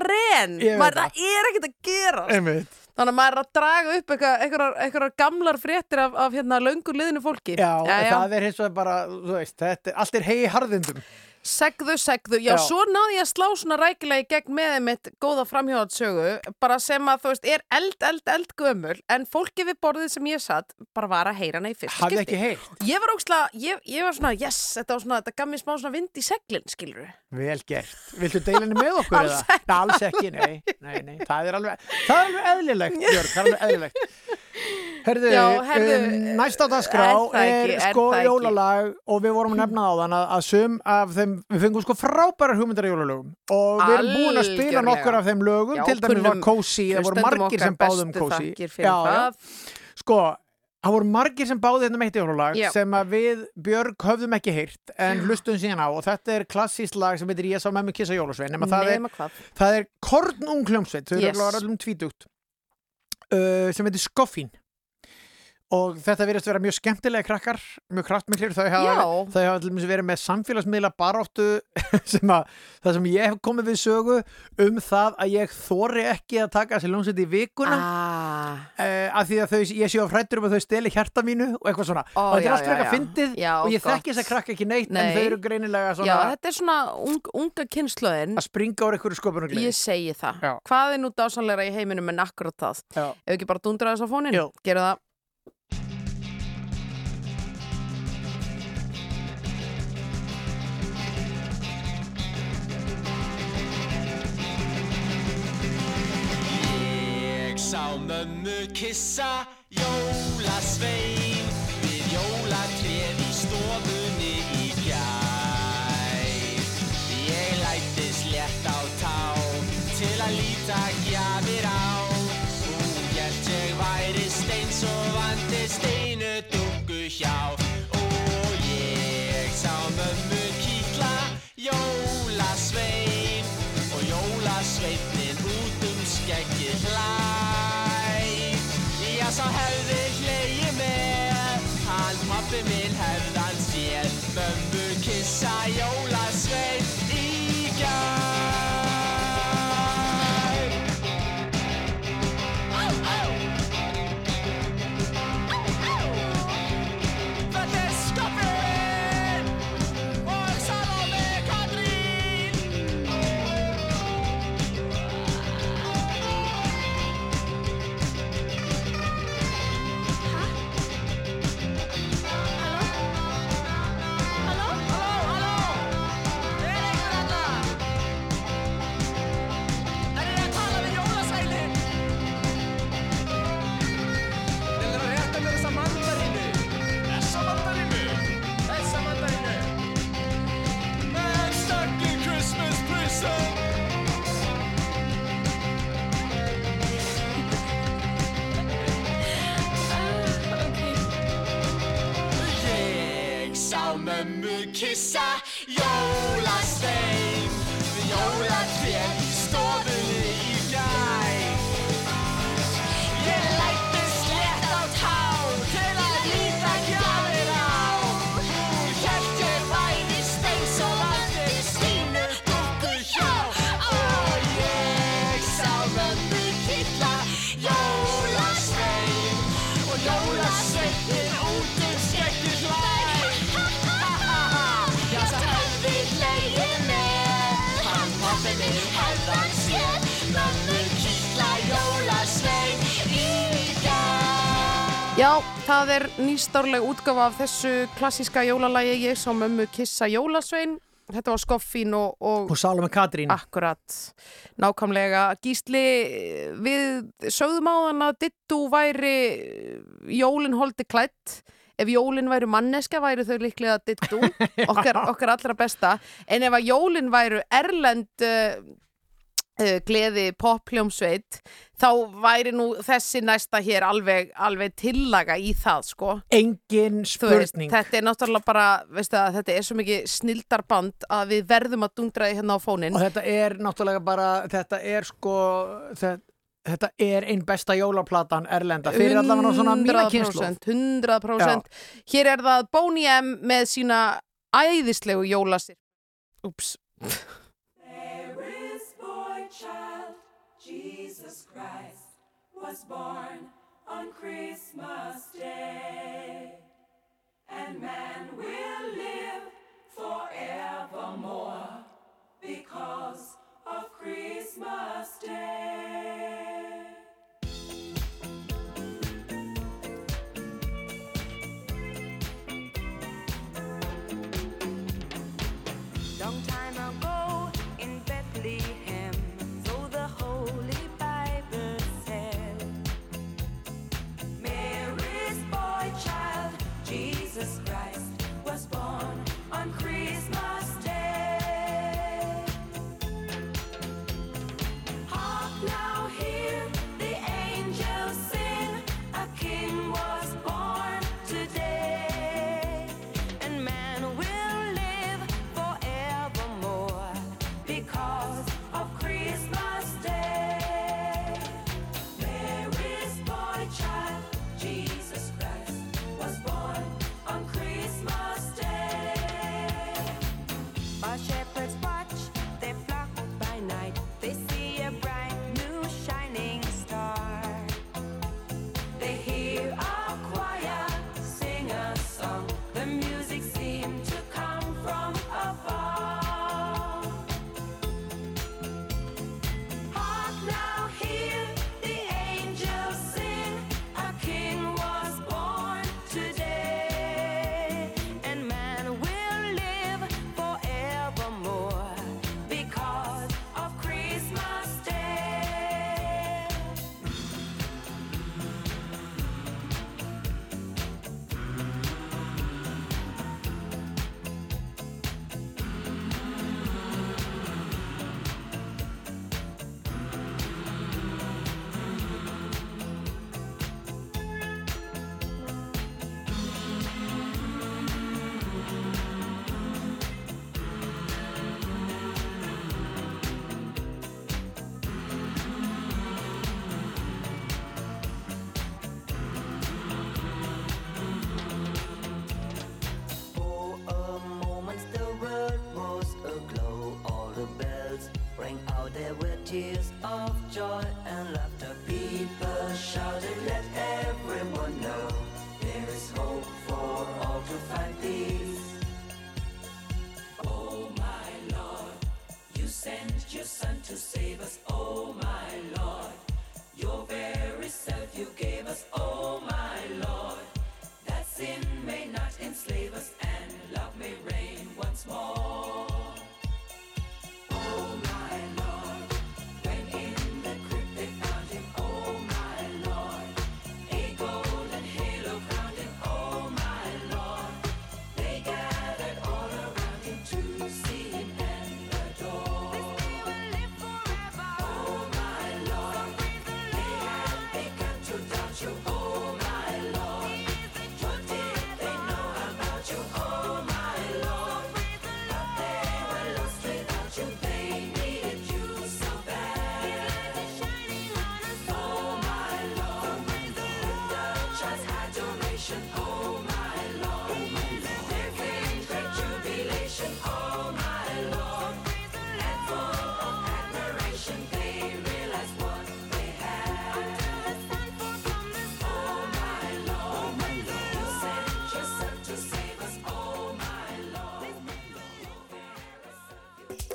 þannig að maður er að draga upp einhverjar gamlar fréttir af, af hérna löngu liðinu fólki. Já, það er hins vegar bara, þú veist, þetta, allt er hegi harðindum Segðu, segðu, já, Já. svo náði ég að slá svona rækilega í gegn með mitt góða framhjóðatsögu, bara sem að þú veist, er eld, eld, eld gömul, en fólki við borðið sem ég satt, bara var að heyra hana í fyrst Hafði ekki heyrt. Ég var ógslag, ég, ég var svona, yes, þetta var svona, þetta gaf mér smá svona vind í seglinn, skilur Vel gert. Viltu deila henni með okkur eða? Alls ekki, nei, nei, nei. Það er alveg, það er alveg eðlilegt, Björg, það er alveg eðlilegt. Herðu, Já, herðu, um, næsta dagskrá er er, sko jólalag og við vorum að nefna á þann að, að sum af þeim, við fengum sko frábærar hugmyndar jólalögum og við erum búin að spila nokkur af þeim lögum, Já, til dæmis var Cozy, það voru margir sem báðum Cozy. Sko, það voru margir sem báði þetta meitt jólalag Já. sem að við Björg höfðum ekki heyrt en hlustum síðan á. Og þetta er klassískt lag sem heitir Ég sá memmu kissa jólasvein nema það er, það er kornung hljómsveit þau eru yes. allum tvítugt uh, sem heitir Skoffín og þetta verðist vera mjög skemmtilega krakkar, mjög kraftmiklir. Þau hafa, verið með samfélagsmiðla baróttu sem að það sem ég hef komið við sögu um það að ég þóri ekki að taka þessi ljómsveit í vikuna. Ah. uh, að því að þau, ég sé á frættur um að þau steli hjarta mínu og eitthvað svona. Ó, og þetta er allt frekar fyndið og ég þekki þess að krakka ekki neitt en Nei. þau eru greinilega svona Já, þetta er svona ung, unga kynnslóðin að springa úr einhverju sköpunargleði Ég segi það. Já. Hvað er nú dásanlegra í heiminum en akkurat það? Sá mömmu kissa jólasvein Við jólatréð í stofunni í gær. Ég lættist létt á tá Til að líta gjafir á. Hún gert ég væri steins og vandi steinu dungu hjá. Sá hefði hlegið með. Hann pappi minn hefði hann séð. Mömmu kissa jólasvein það er nýstárleg útgafa af þessu klassíska jólalægi Ég sá mömmu kissa jólasvein. Þetta var Skoffín og, og Og Salome Katrín. Akkurat, nákvæmlega. Gísli, við sögðum á þann að Dittu væri jólin holdi klætt ef jólin væru manneska væru þau líklega Dittu, okkar, okkar allra besta. En ef að jólin væru erlend uh, gleði poppljómsveit þá væri nú þessi næsta hér alveg, alveg tillaga í það sko Engin Þú veist, spurning þetta er náttúrulega bara, veistu það, þetta er svo mikið snildarband að við verðum að dundra því hérna á fónin Og þetta er náttúrulega bara, þetta er sko, þetta, þetta er einn besta jólaplatan erlenda fyrir allavega svona mína kynslu 100%, 100%. Hér er það Boney M með sína æðislegu jólasir. Úps. Was born on Christmas Day. And man will live forevermore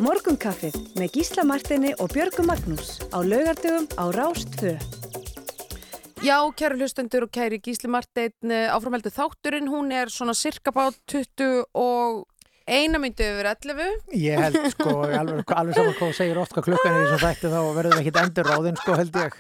Morgunkaffið með Gísla Martini og Björgu Magnús á laugardögum á Rás 2. Já, kæru hlustendur og kæri Gísli Marteinn áframheldu þátturinn, hún er svona cirka bát 20 og eina myndi yfir 11 Ég held sko, alveg, alveg saman hvað segir oft hvað klukkan er í þessum þætti þá verður það ekkit endur ráðinn sko held ég.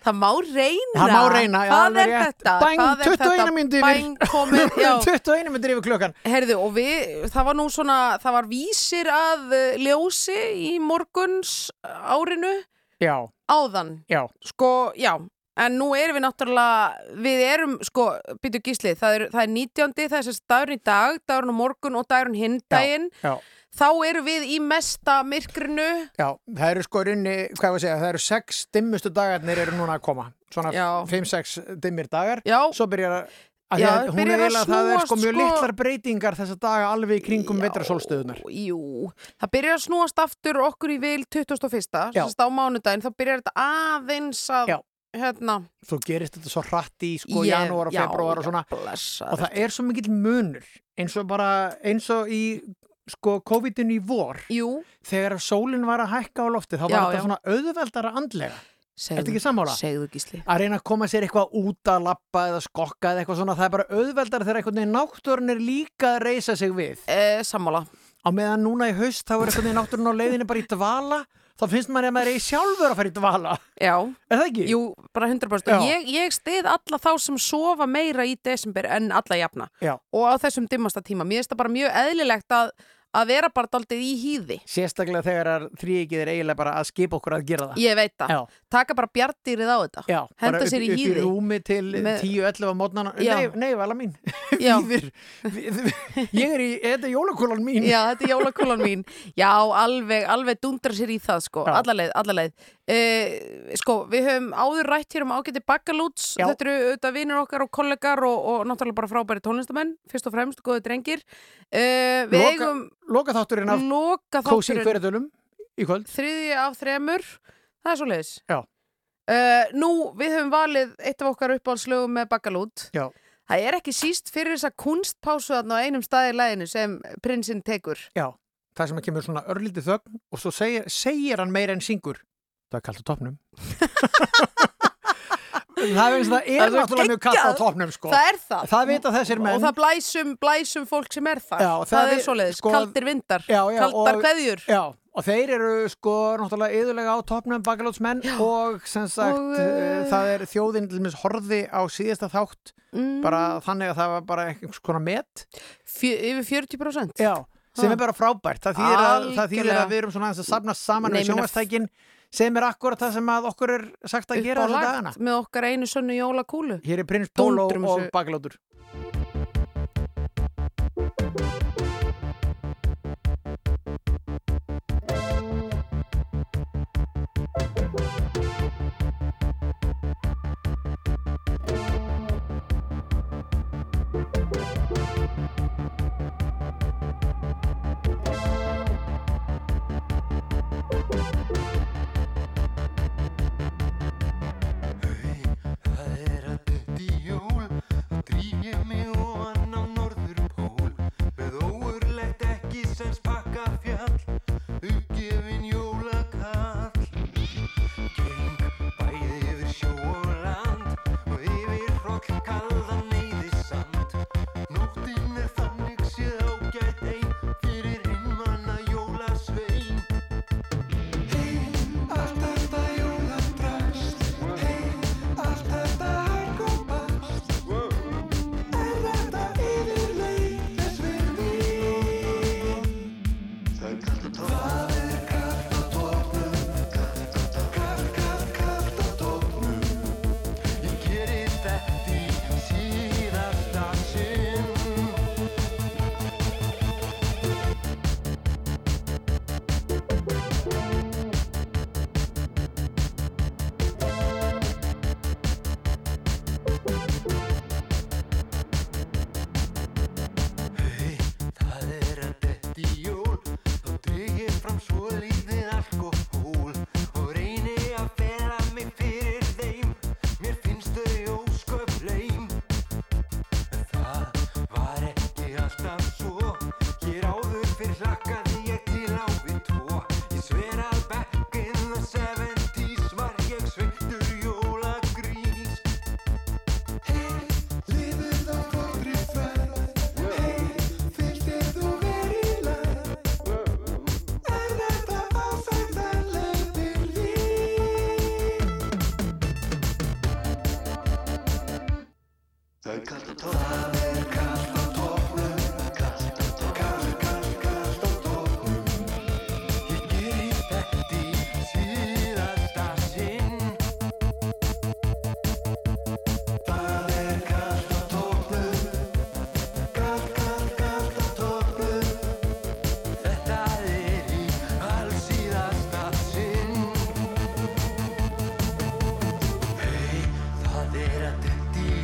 Það má reyna Það má reyna, já, Hvað alveg er rétt. er 21 þetta? mínútur yfir. Bæng komið, já 21 myndir yfir klukkan. Herðu, og við, það var nú svona, það var vísir að eh, ljósi í morguns árinu Já, áðan. já. Sko, já, en nú erum við náttúrulega, við erum, sko, byttu gísli, það er, það er 19. það er sérst dagurinn í dag, dagurinn á morgun og dagurinn hinn daginn. Þá erum við í mesta myrkrinu. já, það eru sko rinni, hvað var að segja, það eru sex dimmustu dagarnir eru núna að koma. Svona Já. 5-6 dimmir dagar. Já. Svo byrjar að, að Já, að hún er að eiginlega, það er sko mjög sko- litlar breytingar þessa daga alveg í kringum vetrasólstöðunar. Jú, það byrjar að snúast aftur okkur í vil 21. Já. Sérst á mánudaginn, þá byrjar þetta aðeins að, Já. Hérna, Svo gerist þetta svo hratt í sko Ég- janúar og februar og svona. Og það er svo mikill munur eins og bara, eins og í sko COVID-19 í vor. Jú. Þegar sólinn var að hækka á lofti þá var Já, þetta já. svona auðveldara andlega. Segðu, Ertu ekki sammála? Segðu gísli. að reyna að koma sér eitthvað út að lappa eða skokka eða eitthvað svona, það er bara auðveldar þegar einhvern veginn náttúrun er líka að reysa sig við. E, sammála. Á meðan núna í haust þá er einhvern veginn náttúrun á leiðinni bara í dvala, þá finnst maður að maður er sjálfur að fara í dvala. Já. Er það ekki? Jú, bara 100%. Já. Ég, ég stið alla þá sem sofa meira í desember en alla jafna. Já. Og á þessum dimmasta tíma. Mér finnst það bara mjög eðlilegt að, að vera bara daldið í hýði. Sérstaklega þegar þrýikið er eiginlega bara að skipa okkur að gera það. Ég veit það. Já. Taka bara bjartýrið á þetta. Já, Henda bara sér í upp, upp í hýði. rúmi til Með- 10-11 á mótnana. Nei, nei, vala mín. Ég er í, þetta er jólakúlan mín. Já, þetta er jólakúlan mín. Já, alveg, alveg dundra sér í það, sko. Já. Allarleið, allarleið. Uh, sko, við höfum áður rætt hér um ágæti bakkalúts. Já. Þetta eru auðvitað vinur okkar og kollegar og, og náttúrulega bara frábæri tónlistamenn, fyrst og fremst, góði drengir. Uh, við Loka- eigum Loka þátturinn af loka Kósi þátturinn hverjadölum í kvöld. þriðji af þremur. Það er svo leiðis. Uh, nú, við höfum valið eitt af okkar uppáhaldslögum með bakkalút. Já. Það er ekki síst fyrir þessa kunstpásu þarna á einum staði í læginu sem prinsinn tekur. Já, það sem kemur svona örlítið þögn og svo segir, segir hann meira en syngur. Það er kallt á topnum. það er það Það er svo náttúrulega mjög kallt á topnum sko. Það er það. Það vita þessir menn. Og það blæsum, blæsum fólk sem er þar. Já, það, það er er- svoleiðis. sko- Kaldir vindar. Já, já, Kaldar kveðjur. Já, og þeir eru sko náttúrulega yðurlega á topnum bakalótsmenn og sem sagt Og, uh, það er þjóðin til dæmis horfi á síðasta þátt Mm. bara þannig að það var bara einhvers konar met Fjö, yfir 40%. Já, sem Ha. er bara frábært það þýðir, að, það við erum svona aðeins að safnast saman með sjónvastækin sem er akkurat það sem að okkur er sagt að gera þessa dagana. með okkar einu sönnu jólakúlu. Hér er prins Pólo og þessu-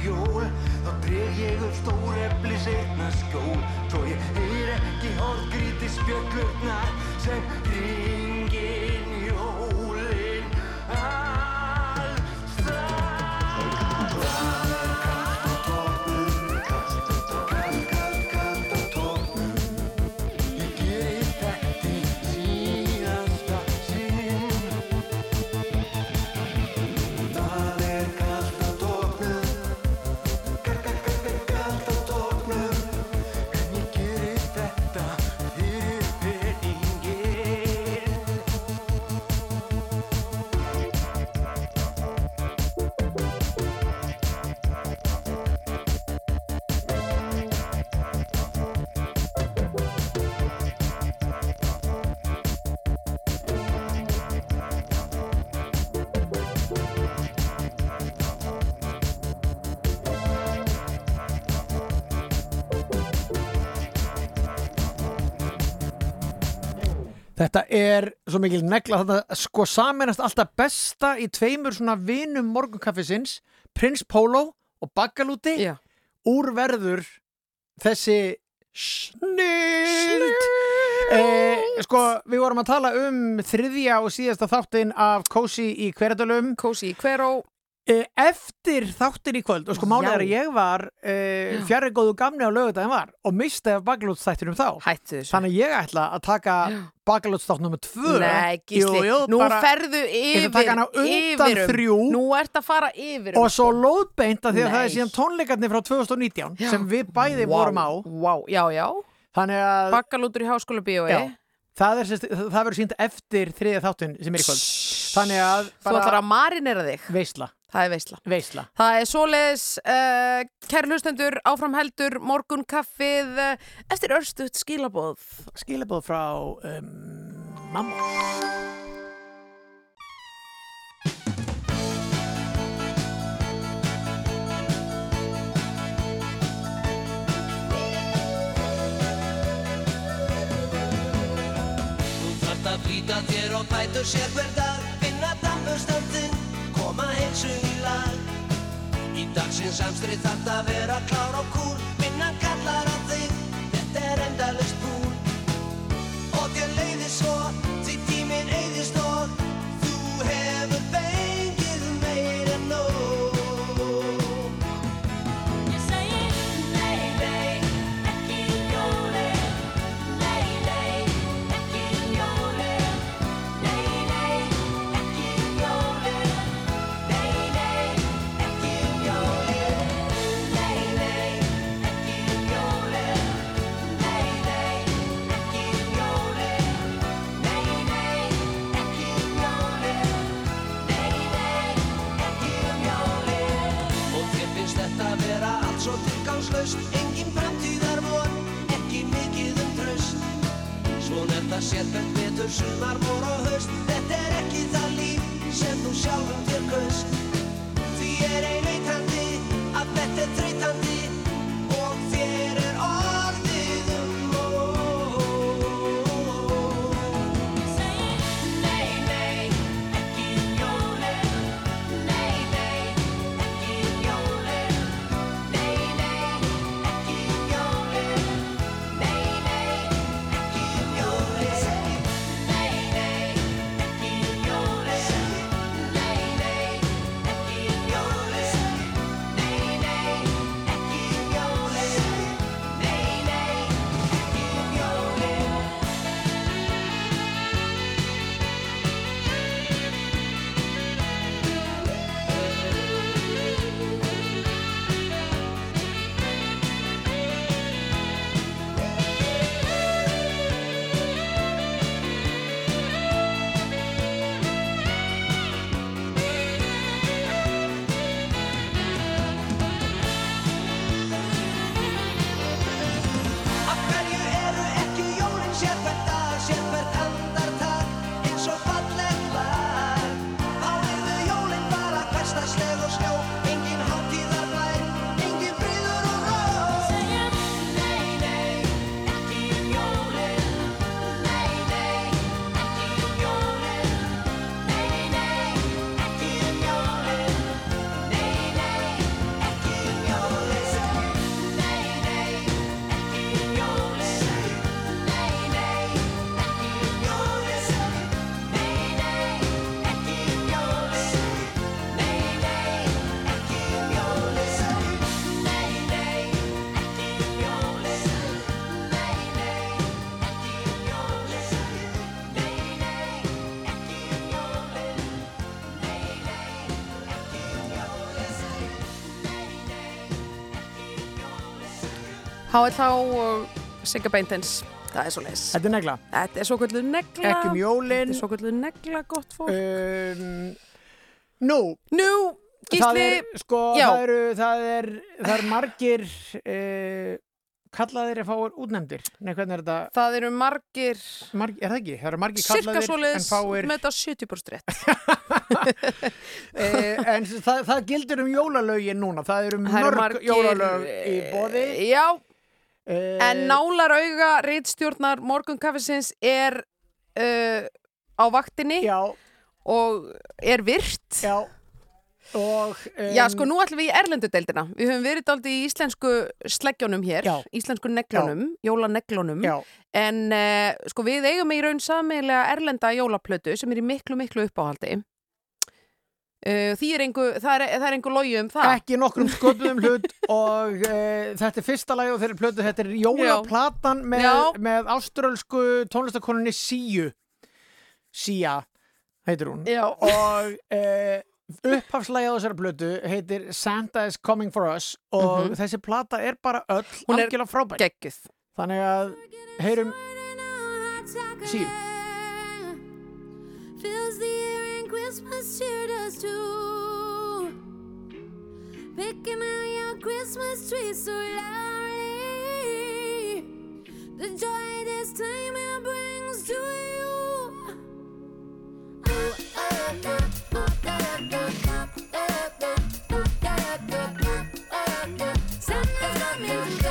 jól Þá dreg ég upp stór epli setna skjól. Svo ég heyr ekki hálfgríti spjöllurnar Sem ringin Þetta er svo mikil negla þetta sko saminast alltaf besta í tveimur svona vinum morgunkaffisins Prins Pólo og Baggalúti Já. úr verður þessi snild eh, sko við vorum að tala um þriðja og síðasta þáttinn af Kósi í hverjadölum Kósi í hverjó eftir þáttin í kvöld og sko Já. er að ég var eh, Já. fjarrir góðu gamni á lögudaginn var og misti af Baggalútsþættinum þá. Hættu þannig að ég ætla að taka Baggalútsþátt nummer tvö. Nei, gísli, Jú, jú, nú bara- ferðu yfir undan yfirum. þrjú. Nú ert að fara yfir um, og svo lóðbeint að því að það er síðan tónleikarnir frá 2019 Já. sem við bæði Vá, vorum á. Vá, já, já. Bakkalútur í háskóla bíói já, það, er, verður sínt eftir þriðja þáttun sem er í kvöld. Þannig að Þú ætlar að marinera þig. Veisla Það er veisla. Veisla. Það er svoleiðis, uh, kæri hlustendur, áfram heldur, morgun kaffið, uh, eftir örstuðt skilabóð. skilabóð frá um, mamma. Þú þarft að flýta þér og bætur sér hver dag. Finna dammustandinn, koma heilsu í lag Í dagsins samstrið þarft að vera klár og kúl Vinnan kallar á þig, þetta er endalist tilgangslaust Engin framtíðar von, ekki mikið um tröst Svona er það sérfælt vetur, sumar, vor og haust. Þetta er ekki það líf sem þú sjálfum þér kaust. Því er ein veitandi að þetta er þreytandi HLH og Sigga Beintens það er svo leis Þetta er negla Þetta er svo kvöldu negla Ekki um jólin Þetta er svo kvöldu negla gott fólk um, Nú Nú, Það Gísli er, sko, Já. það eru, það er, það er margir uh, kallaðir að fáir útnefndir. Nei, hvernig er þetta? Það eru margir... Marg, er það ekki? Það eru margir Cirka kallaðir en svoleiðis fáir... með þetta 70% rétt Eh, en það, það gildir um jólalögin núna. Það eru Það eru mörg jólalög í bóði. Já, Eh, en nálar auga reitstjórnar morgunkaffisins er uh, á vaktinni Já. og er virt Já. Og, um, Já, sko, nú ætlum við í erlendudeildina. Við höfum verið daldi í íslensku sleggjónum hér, Já. íslensku neglunum, jólaneglunum, Já. en uh, sko við eigum í raun sameiginlega erlenda jólaplötu sem er í miklu, miklu uppáhaldi. Uh, því er engu, það er, það er engu logi um það. ekki nokkrum sköpuðum hlut og uh, þetta er fyrsta lagi og þeirri plötu, þetta er jólaplatan með, með áströlsku tónlistakonunni Síu Sía heitir hún Já. og uh, upphafslægi á þessari plötu heitir Santa is coming for us og Mhm. þessi plata er bara öll Hún er geggjuð. þannig að heyrum Síu Christmas cheer does too. Picking out your Christmas tree so loudly. The joy this time it brings to you. Santa's coming to town. Santa's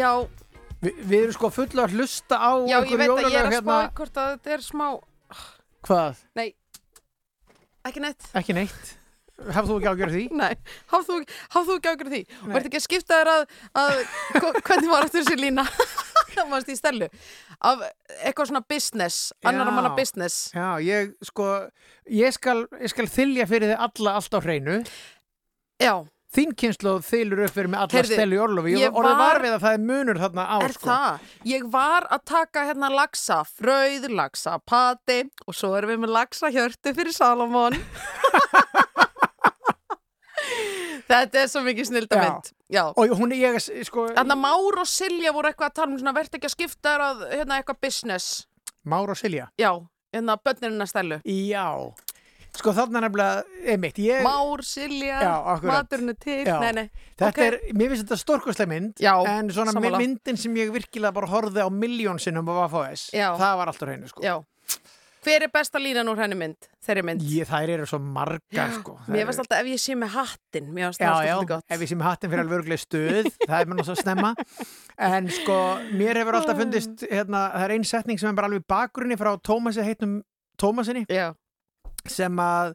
Já, Vi, Við erum sko fulla að hlusta á já, ég veit að ég er að hérna spá hvort að þetta er smá, Hvað? nei, ekki neitt. Ekki neitt? Hafðu þú ekki ágjörð því? Nei, hafðu þú, ekki ágjörð því? Og ert ekki að skipta þér að, að hvernig var aftur þessi lína? Það varst í stelu. Af eitthvað svona business, annar manna business. Já, ég sko ég skal, ég skal þylja fyrir þið alla allt á hreinu Já, þín kynslu þylur upp fyrir með alla Heyrðu, stelu í orlofi ég ég orðið var við að það er munur þarna á Er sko. það? Ég var að taka hérna lagsa, fröð, lagsa, pati og svo erum við með lagsa hjörtu fyrir Salomon. Þetta er svo mikið snildamind. Já. og hún er ég sko, Þannig að Már og Silja voru eitthvað að tala um svona verðt ekki að skipta þér að hérna eitthvað business. Már og Silja Já, hérna börnirinn að stælu. Já, sko þarna nefnilega einmitt, ég, Már, Silja, Já, er til. Já. Nei, nei. Þetta ok. er, mér finnst þetta stórkostleg mynd Já, en svona sammála. myndin sem ég virkilega bara horfði á miljón sinnum á Vafos, Já. það var alltaf hreinu sko. Já. Hver er besta línan úr henni mynd? Þeirri mynd? Ég, þær eru svo margar sko. Mér fannst alltaf ef ég sé með hattin, mér fannst Já, það já, alltaf gott. ef ég sem hattin fyrir alveg örglega stuð, það er mér náttúrulega snemma en sko, mér hefur alltaf fundist hérna, það er ein setning sem er bara alveg bakgrunni frá Tómasi heitnum Tómasinni já. Sem að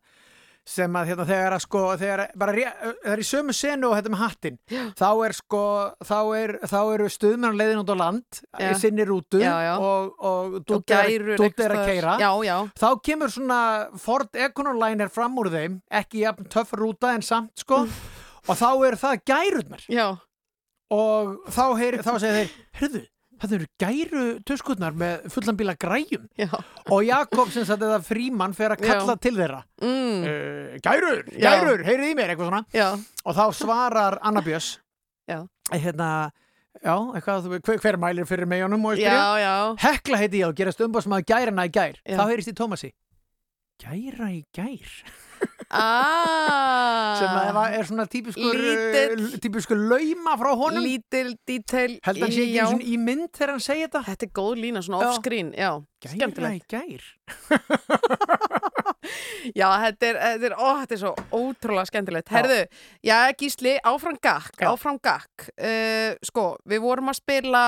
sem að hérna þegar að sko þegar bara það er í sömu senu og þetta með hattin þá er sko þá, er, þá eru stuðmenn leiðin út á land Já. í sinni rútu Já, já. og, og dútt er, að keira. Já, já. þá kemur svona Ford Econoline fram úr þeim ekki jafn töff rúta en samt sko og þá er það gærurnar já. og þá, heyr, þá segir þeir heyrðu, það eru gæru töskutnar með fullan bíla græjum já. og Jakob sem sagt eða frímann fer að kalla Já. til þeirra Mm. uh, gærur, gærur, heyrið í mér eitthvað svona Já. og þá svarar Anna Björns Já. hérna Já, eitthvað, þú- hver, hver mælir fyrir meðjónum og ég Já, spyrja? Hekla heiti ég og gerast umbásmaður gærana í gær. Þá heyrist í Tómasi. Gæra í gær? Ah. Sem að það er svona típiskur lauma frá honum. Lítil detail. Held hann sé ekki í mynd þegar hann segir þetta. Þetta er góð lína, svona off-screen. Já, Gæra í gær? Já, þetta er, þetta er, ó, þetta er svo ótrúlega skemmtilegt. Herðu, já, Gísli, áfram gakk, áfram gakk. Uh, sko, við vorum að spila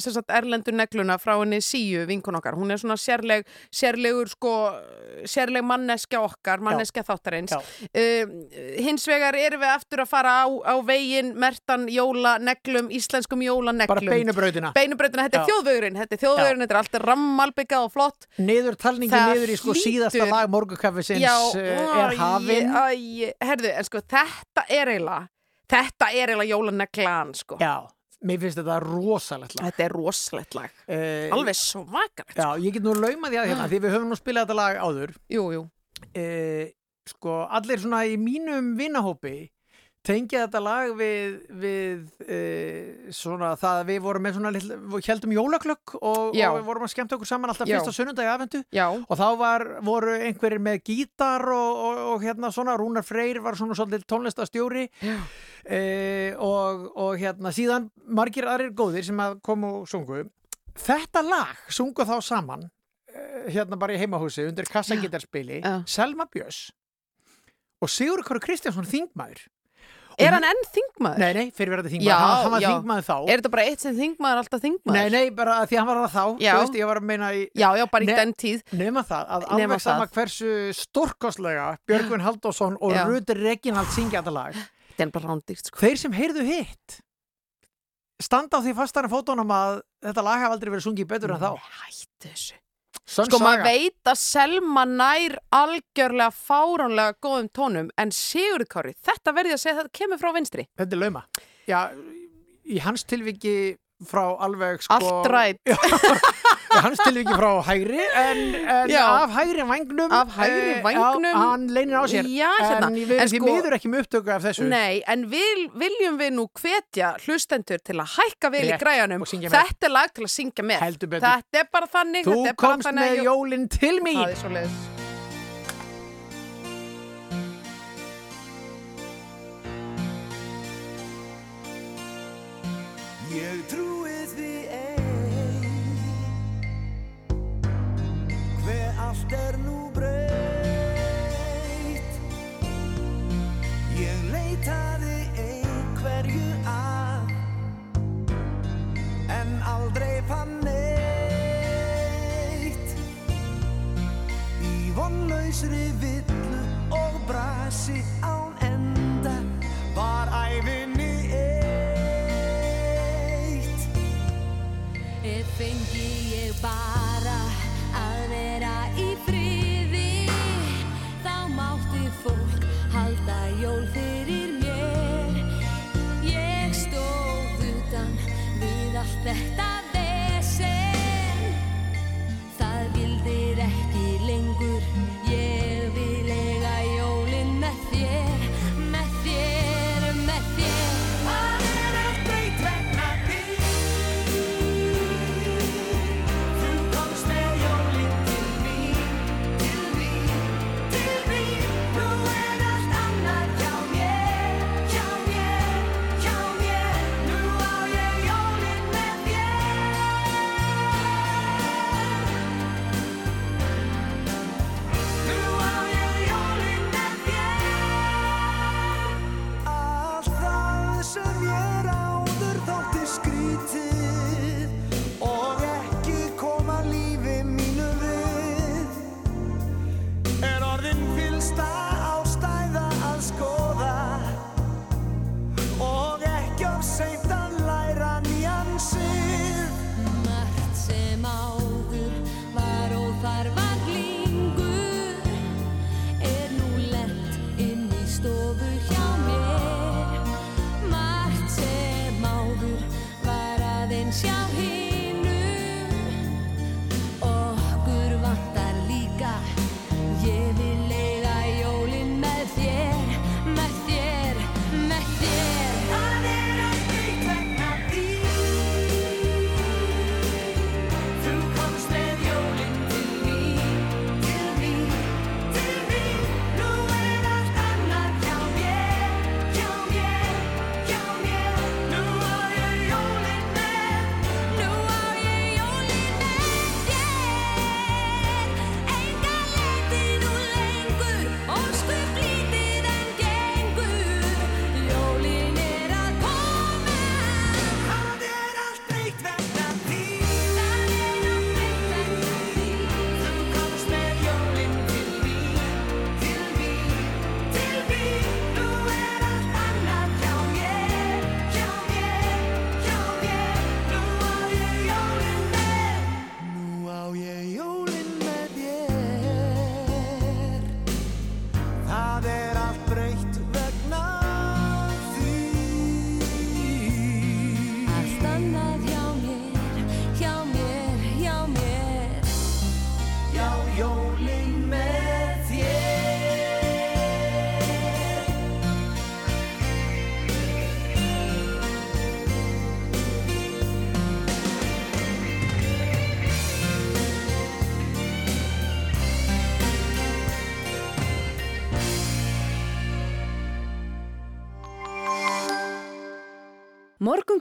sagt erlendu negluna frá henni síu vinkun okkar. Hún er svona sérleg, sérlegur, sko, sérleg manneskja okkar, manneskja þáttarins. Uh, hins vegar erum við aftur að fara á, á veginn, mertan, jóla, neglum, íslenskum jóla, neglum. Bara beinubrautina. Beinubrautina, þetta er Já. þjóðvegurinn, þetta er þjóðvegurinn, þetta er allt rammalbyggað og flott. Niður talningi Það niður í sko síðasta hlýtur- lag morgukaffisins Já, uh, er hafinn. herðu, en sko þetta er eiginlega þetta er eiginlega jólaneglan sko. Já, mér finnst þetta rosalegt lag. Þetta er rosalegt lag Uh, Alveg svakalegt Já, ég get nú laumað því að hérna, því við höfum nú spilað þetta lag áður. Jú, jú. Uh, sko, allir svona í mínum vinahópi tengja þetta lag við, við uh, svona það að við vorum með svona litla, við heldum jólaklökk og, og við vorum að skemmta okkur saman alltaf Já. fyrsta sunnundagi afhendu Já. og þá var, voru einhverjir með gítar og, og, og hérna svona Rúnar Freyr var svona svolítið tónlistastjóri. Uh, og, og hérna síðan margir aðrir góðir sem að komu og sungu. Þetta lag sungu þá saman uh, hérna bara í heimahúsi undir kassagítarspili Selma Björns og Sigur Kåre Kristjánsson þingmaður Er hann enn þingmaður? Nei, nei, fyrirverandi þingmaður, Já, hann, hann var já. þingmaður þá Er þetta bara eitt sem þingmaður alltaf þingmaður? Nei, nei, bara því hann var það þá Já. þú veist, ég var að meina í Já, já, bara í Ne- den tíð Nefna það, að alveg sama hversu stórkostlega Björgvin Halldórsson og. Rúti Reginald syngja þetta lag Það er bara rándýrt sko. Þeir sem heyrðu hitt standa á því fastar en fótónum að þetta lag hafa aldrei verið sungið betur en þá Hættu þessu Sönn Sko maður saga. veit að Selma nær algjörlega fáránlega góðum tónum en Sigurður Kári, þetta verði að segja þetta kemur frá vinstri Þetta er lauma Já, í hans tilviki frá alveg sko Allt rætt. Hans tilviki frá hægri en, en af hægri vangnum Af hægri eh, vængnum. já, hann leynir á sér. Já, hérna. en við sko- miður ekki með upptöku af þessu. Nei, en vil, viljum við nú hvetja hlustendur til að hækka vel í græjanum og syngja með. Þetta er lag til að syngja með. Þetta er bara þannig Þú þetta er bara komst þannig. með jó- jólin til mín. Það er svo leiðis Ég trúi allt er nú breytt Ég leitaði einhverju að En aldrei fann neitt. Í vonlausri villu og brasi án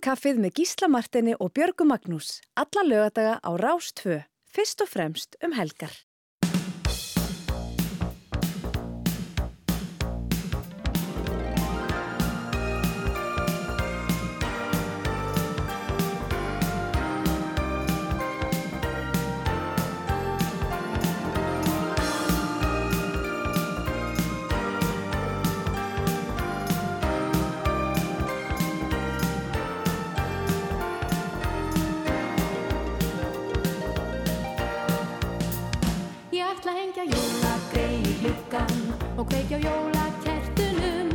morgunkaffið með Gísla Martini og Björgu Magnús alla lögadaga á Rástfö, fyrst og fremst um helgar. að hengja jólagrei í hljúkan og kveikja jólakertunum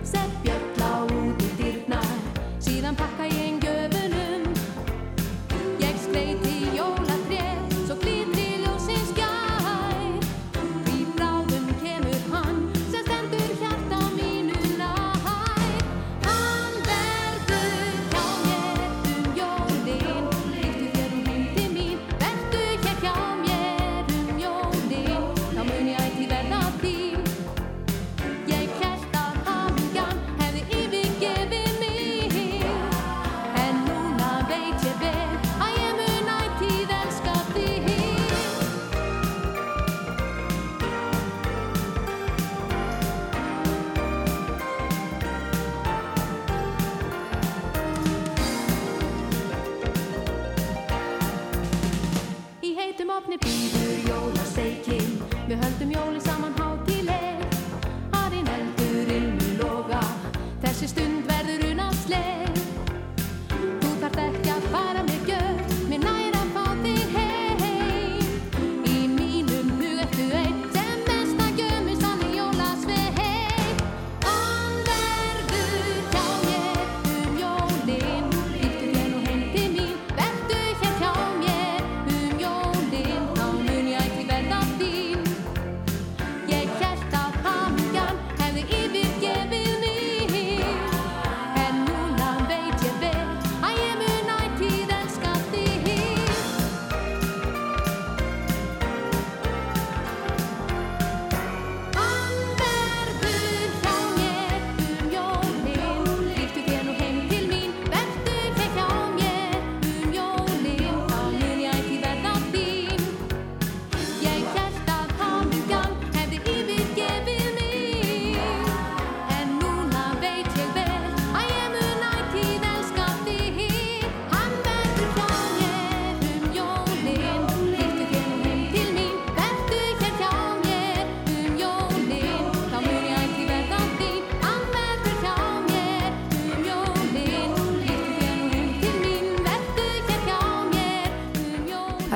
Sepp Björn bíður jólasteikinn? Við höldum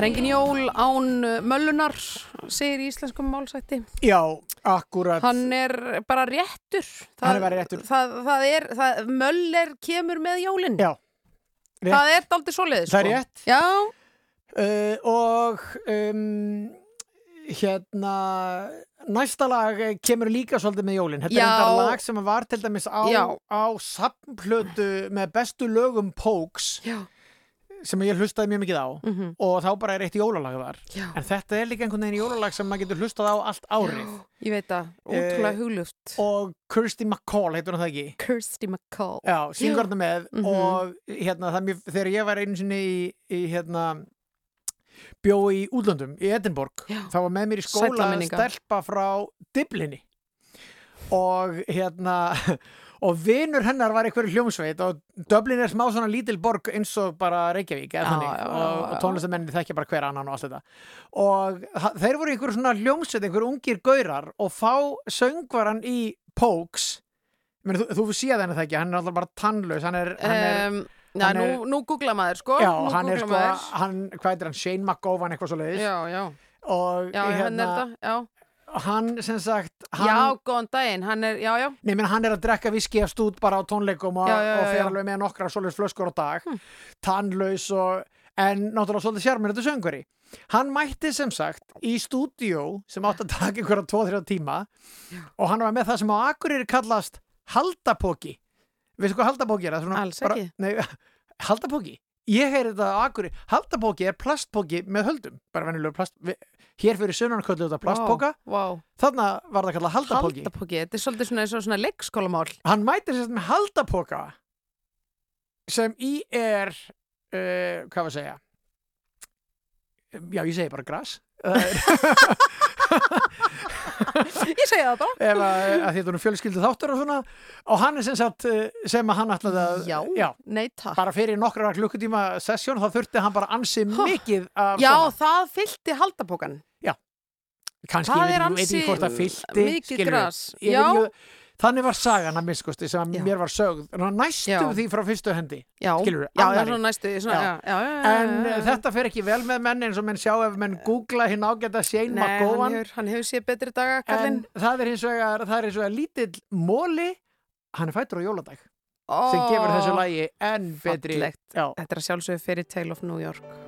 engin jól án uh, möllunar, segir í íslenskum málsætti. Já, akkurat. Hann er bara réttur. Það, er bara réttur. Það, það er, það, möller kemur með jólinn. Já. Rétt. Það er daldið svoleiðis. Það er sko. rétt. Já. Uh, og um, hérna næsta lag eh, kemur líka svolítið með jólin þetta Já. er enda lag sem var til dæmis á, á samplötu með bestu lögum Pokes Já. Sem ég hlustaði mjög mikið á Mhm. og þá bara er eitt jólalag þar Já. en þetta er líka einhvern veginn jólalag sem maður getur hlustað á allt árið Ég veit það, ótrúlega Eh, hugluft. og Kirsty McCall heitur hann það ekki Kirsty McCall. Já, syngur þetta með Mhm. og hérna, það mjög, þegar ég var einu sinni í, í hérna bjó í útlöndum, í Edinborg þá var með mér í skóla stelpa frá Diblinni og hérna og vinur hennar var einhverju hljómsveit og Dublin er smá svona lítil borg eins og bara Reykjavík Já, þannig já, og, og já. tónlistamenni þekkja bara hver annan og allt þetta og þeir voru einhverju svona hljómsveit einhverju ungir gaurar og fá söngvaran í Pokes Meni, þú, þú séð henni það ekki, hann er alltaf bara tannlaus hann er, hann er Um, já, nú, er- nú googla maður, sko. Já, nú hann er sko, hann, hvað heitir hann, Shane McGowan eitthvað svo leiðis Já, já. og Já, hann er þetta, já. Hann sem sagt hann, Já, góðan daginn, hann er, já, já. Nei, menn hann er að drekka viski af stút bara á tónleikum og, Já, já, já, og fer já. alveg með nokkra svoleiðis flöskur á dag tannlaus og en náttúrulega svolítið sjarmir þetta söngveri hann mætti sem sagt í stúdíó sem átt að taka einhverja 2-3 tíma og hann var með það sem á Akureyri kallast haldapóki veistu hvað haldapóki er? Alls bara- ekki. Nei, haldapóki ég heyri þetta á Akureyri. Haldapóki er plastpóki með höldum. Bara venjulegur plast hér fyrir sunnan köllu þetta plastpóka Vá, vá. þarna var það kallað haldapóki. Haldapóki, þetta er svolítið svona, og svona leikskólamál. hann mætir sérst með haldapóka sem í er uh, hvað var að segja? Já ég segi bara er- Ég segi það bara. Ef að, að þetta er fjölskyldu þáttur og svona og hann er sem sagt eh, sem að hann ætlaði að Já, nei takk. Bara fyrir nokkra klukkutíma sessjón þá þurfti hann bara ansi mikið Já, svona það fyllti haldapókan kannski, það ég veit, ekki- hvort það fyllti mikið veit Já. Þannig var sagan að miskusti sem að Já. mér var sögð. Næstum því frá fyrstu hendi? Já, skilur já, næstu en eh, þetta fer ekki vel með menn eins og menn sjá ef menn googla hinn ágæta Shane Nei, hann McGowan. hefur, hann hefur séð betri daga, kallinn en það er hins vegar, er vegar lítill móli, hann er fættur á jóladag sem Ó, gefur þessu lagi enn betri. Þetta er að sjálfsögðu fyrir Tale of New York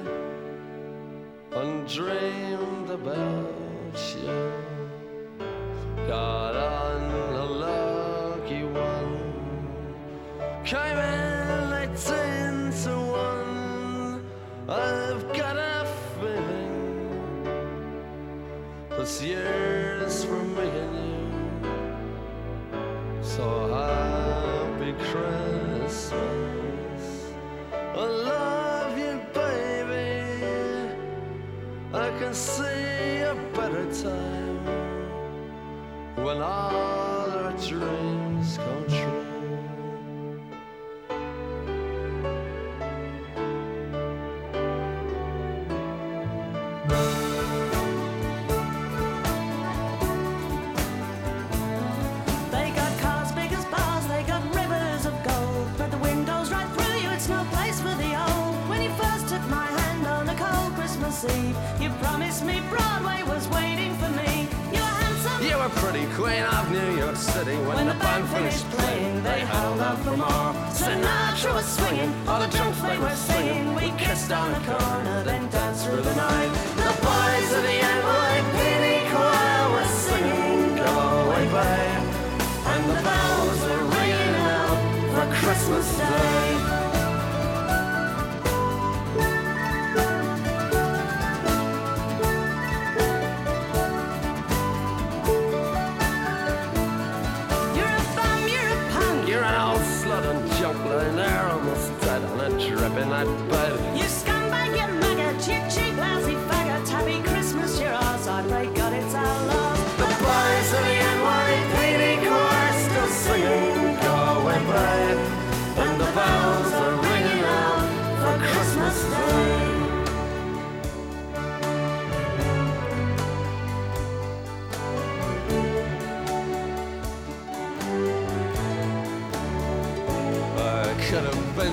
and dreamed about you. Got on a lucky one, came in eighteen to one. I've got a feeling this year's for me and you. So happy Christmas. I can see a better time when all our dreams come true. Finished playing. They held out for more. Sinatra was swinging, all the drunks they were singing. We kissed on the corner, then danced through the night. The boys of the NYPD choir were singing, Go away, babe. And the bells were ringing out for Christmas Day.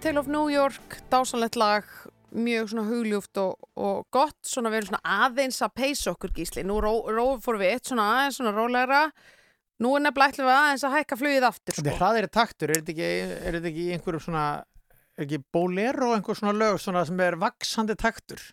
Fairy Tale of New York, dásanlegt lag, mjög svona hugljúft og, og gott, svona við erum svona aðeins að peysa okkur gísli. Nú ró, ró, fórum við eitt svona aðeins svona rólegra, nú er nefnilega við aðeins að hækka flugið aftur. Þetta er Sko. hraðir taktur, er þetta ekki, er þetta ekki einhverjum svona, er ekki bolero einhver svona lög svona sem er vaksandi taktur?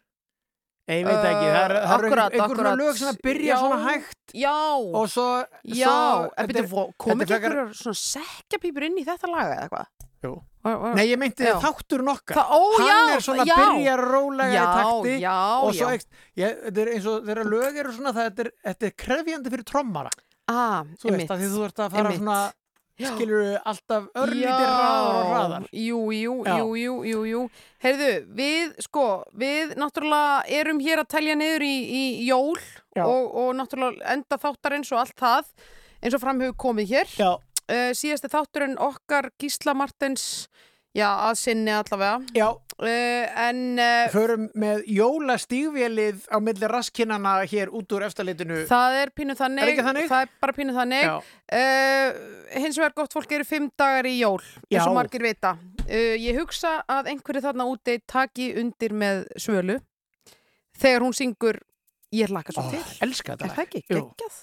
Ég veit ekki, það er, það er akkúrat, einhver, lög sem að byrja Já, svona hægt Já, og svo, já, svo en byrju, kom þetta ekki er einhverjur svona sekkjapípur inn í þetta laga eða eitthvað? Var- var- Nei, ég meinti Já. þátturinn okkar Það- ó, Hann já, er svona já. byrjar rólega í takti já, og svo ekst, ég, þetta er eins og þeirra lög eru svona það er, þetta er krefjandi fyrir trommara ah, Þú veist, að því þú ert að fara einmitt. svona skilur alltaf örlítið hraðar og hraðar Jú, jú, jú, jú, jú, jú. Heyrðu, við, sko, við náttúrulega erum hér að telja niður í, í jól og, og náttúrulega enda þáttarins og allt það eins og fram hefur komið hér. Já. Uh, síðasti þátturinn okkar Gísla Martins, já, að sinni allavega. Já. Uh, en... Uh, Förum með jólastígvélið á milli raskinnana hér út úr efstaleitinu Það er pínu þannig, Er þannig? það er bara pínu þannig. Hins vegar gott fólk eru fimm dagar í jól, eins og margir vita. Ég hugsa að einhverju þarna úti taki undir með svölu þegar hún syngur Ég hlaka svo Ó, til. Er það ekki? Geggjað.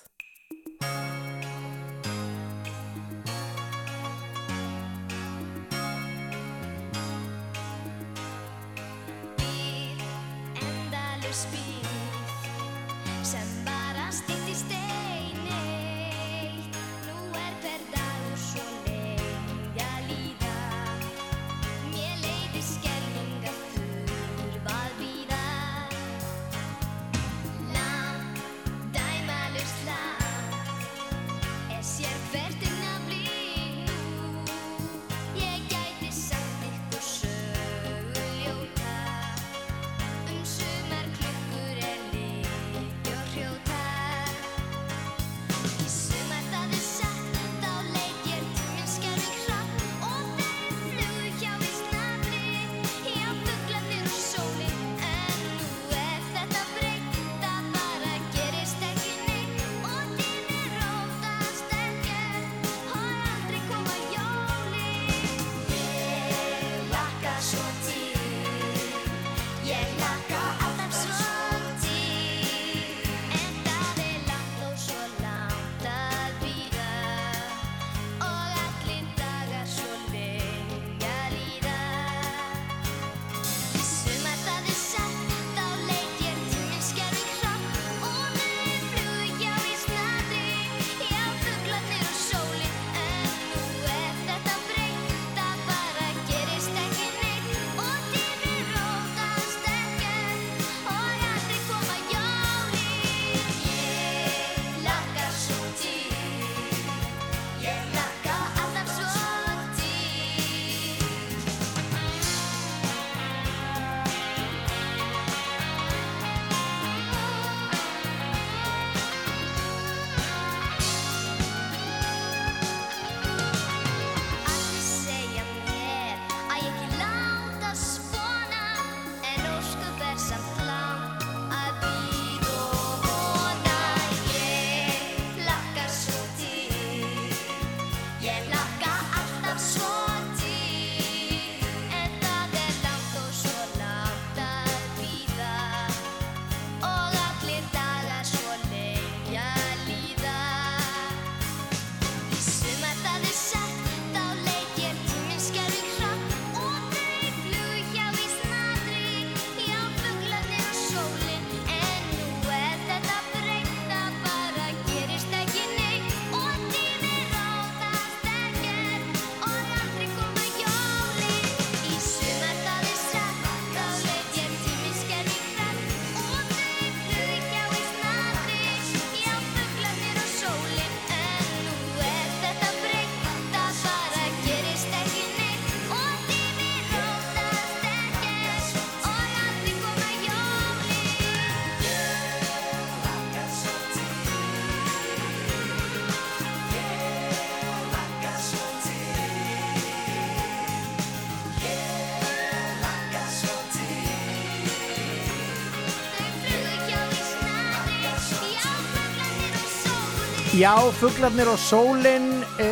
Já, fuglarnir og sólinn, e,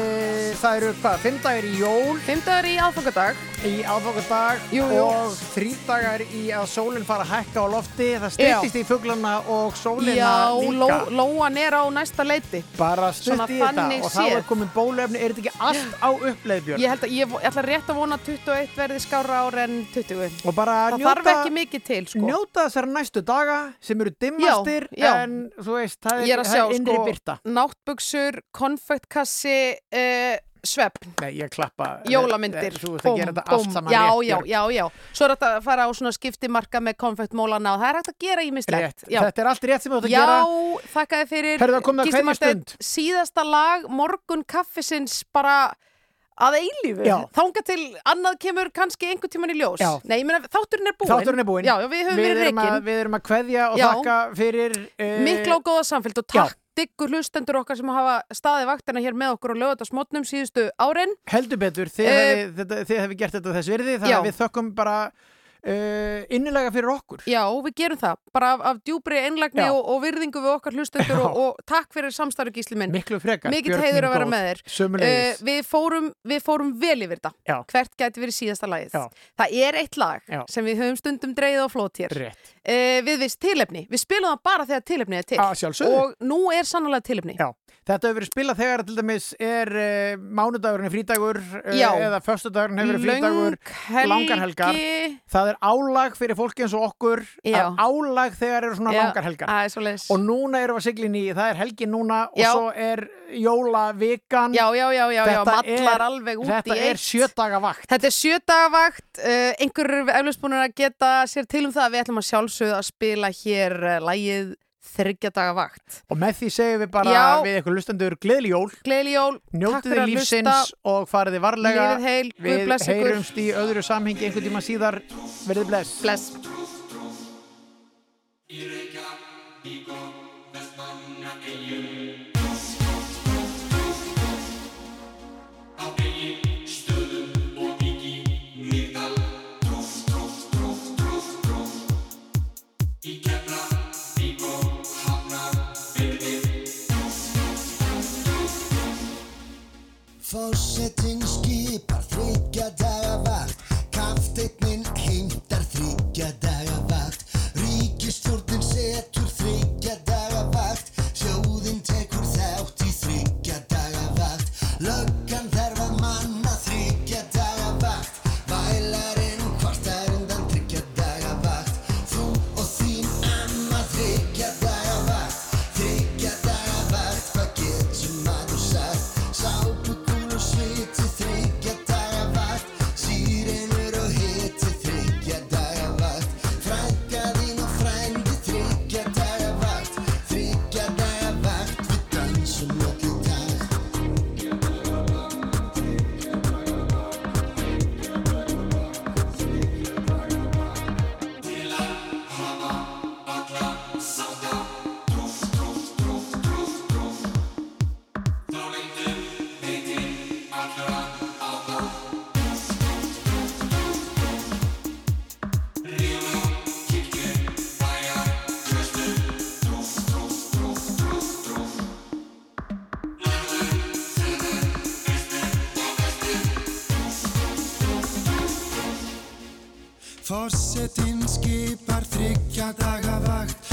það eru hvað, fimm dagar í jól. Fimm dagar í aðfangadag. Í jú. og þrý dagar í að sólinn fara að hækka á lofti. Það styttist í fuglana og sólina Já, líka. ló, lóan er á næsta leiti. Bara stutt í þetta og þá er komin bólefni, er þetta ekki allt á uppleið, Björn? Ég held að ég, ég ætla rétt að vona að 21 verði skára ára en 20. Og bara Það njóta, þarf ekki mikið til, sko. njóta þessar næstu daga sem eru dimmastir Já, já. en þú veist, það er, er er innri sko, byrta. náttbuksur, konfektkassi, uh, svefn. Nei, ég klappa. Jólamyndir. Þú ert að gera þetta allt saman já, rétt, já, já, já. Svo er þetta að fara á svona skiptimarka með konfektmólana og það er hægt að gera ímislegt. Rétt. Þetta er allt rétt sem þú ert að Já, gera. fyrir komið að Gísli Marteinn. kveðjustund. Síðasta lag, morgun kaffisins bara að eilífu. Já. Þanga til annað kemur kannski einhver tíman í ljós. Já. Nei, ég meina, þátturinn er búinn. Þátturinn er búinn. Já, já, við höfum verið erum að. Við erum að kveðja og Já. þakka fyrir... Uh, Mikla og góða samfélg og takk diggur hlustendur okkar sem hafa staðið vaktina hér með okkur og lögat á smotnum síðustu árin. Heldur betur, þið Eh, hefði, þetta, þið hefði gert þetta þess virði, þannig að við þökkum bara uh, innilega fyrir okkur. Já, við gerum það. Bara af, af djúbri einlagni og, og virðingu við okkar hlustendur og, og takk fyrir samstarfi gísli minn. Miklu frekar. Mikið heiður að vera góð. með þér. Eh, við, fórum, við fórum vel yfir þetta. Hvert gæti verið síðasta lagið. Já. Það er eitt lag Já. sem við höfum stundum dreigð á flót hér. Rétt. Uh, við vist tilefni. Við spilum það bara þegar tilefni er til. Að sjálfsögðu. Og nú er sannlega tilefni. Já, þetta hefur verið spilað þegar til dæmis er uh, mánudagurinn er frídagur uh, Já. eða föstudagurinn hefur verið Löng frídagur, helgi. langar helgar. Það er álag fyrir fólki eins og okkur, er álag þegar eru svona Já, langar helgar. það er svoleiðis. Og núna erum við að sigla inn í, það er helgi núna og Já. svo er jólavikan. Já, já, já, já, já, mallar er- alveg út í Þetta er eitt. sjödaga vakt. Þetta er sjödagavakt, uh, einhverjur eru eflaust búin að geta sér til um það að við ætlum að sjálfsögðu að spila hér uh, lægið þryggjadagavakt. Og með því segjum við bara Já. við eitthvað lustendur gleðli jól. Gleðli jól, takk Njótið þið lífsins hlusta. og farið þið varlega. Lifið heil, Guð Við blessi ykkur. heyrumst í öðru samhengi einhvern tíma síðar. Verðið bless. Bless. Fossettinn skipar þryggja daga skipar þryggja daga vakt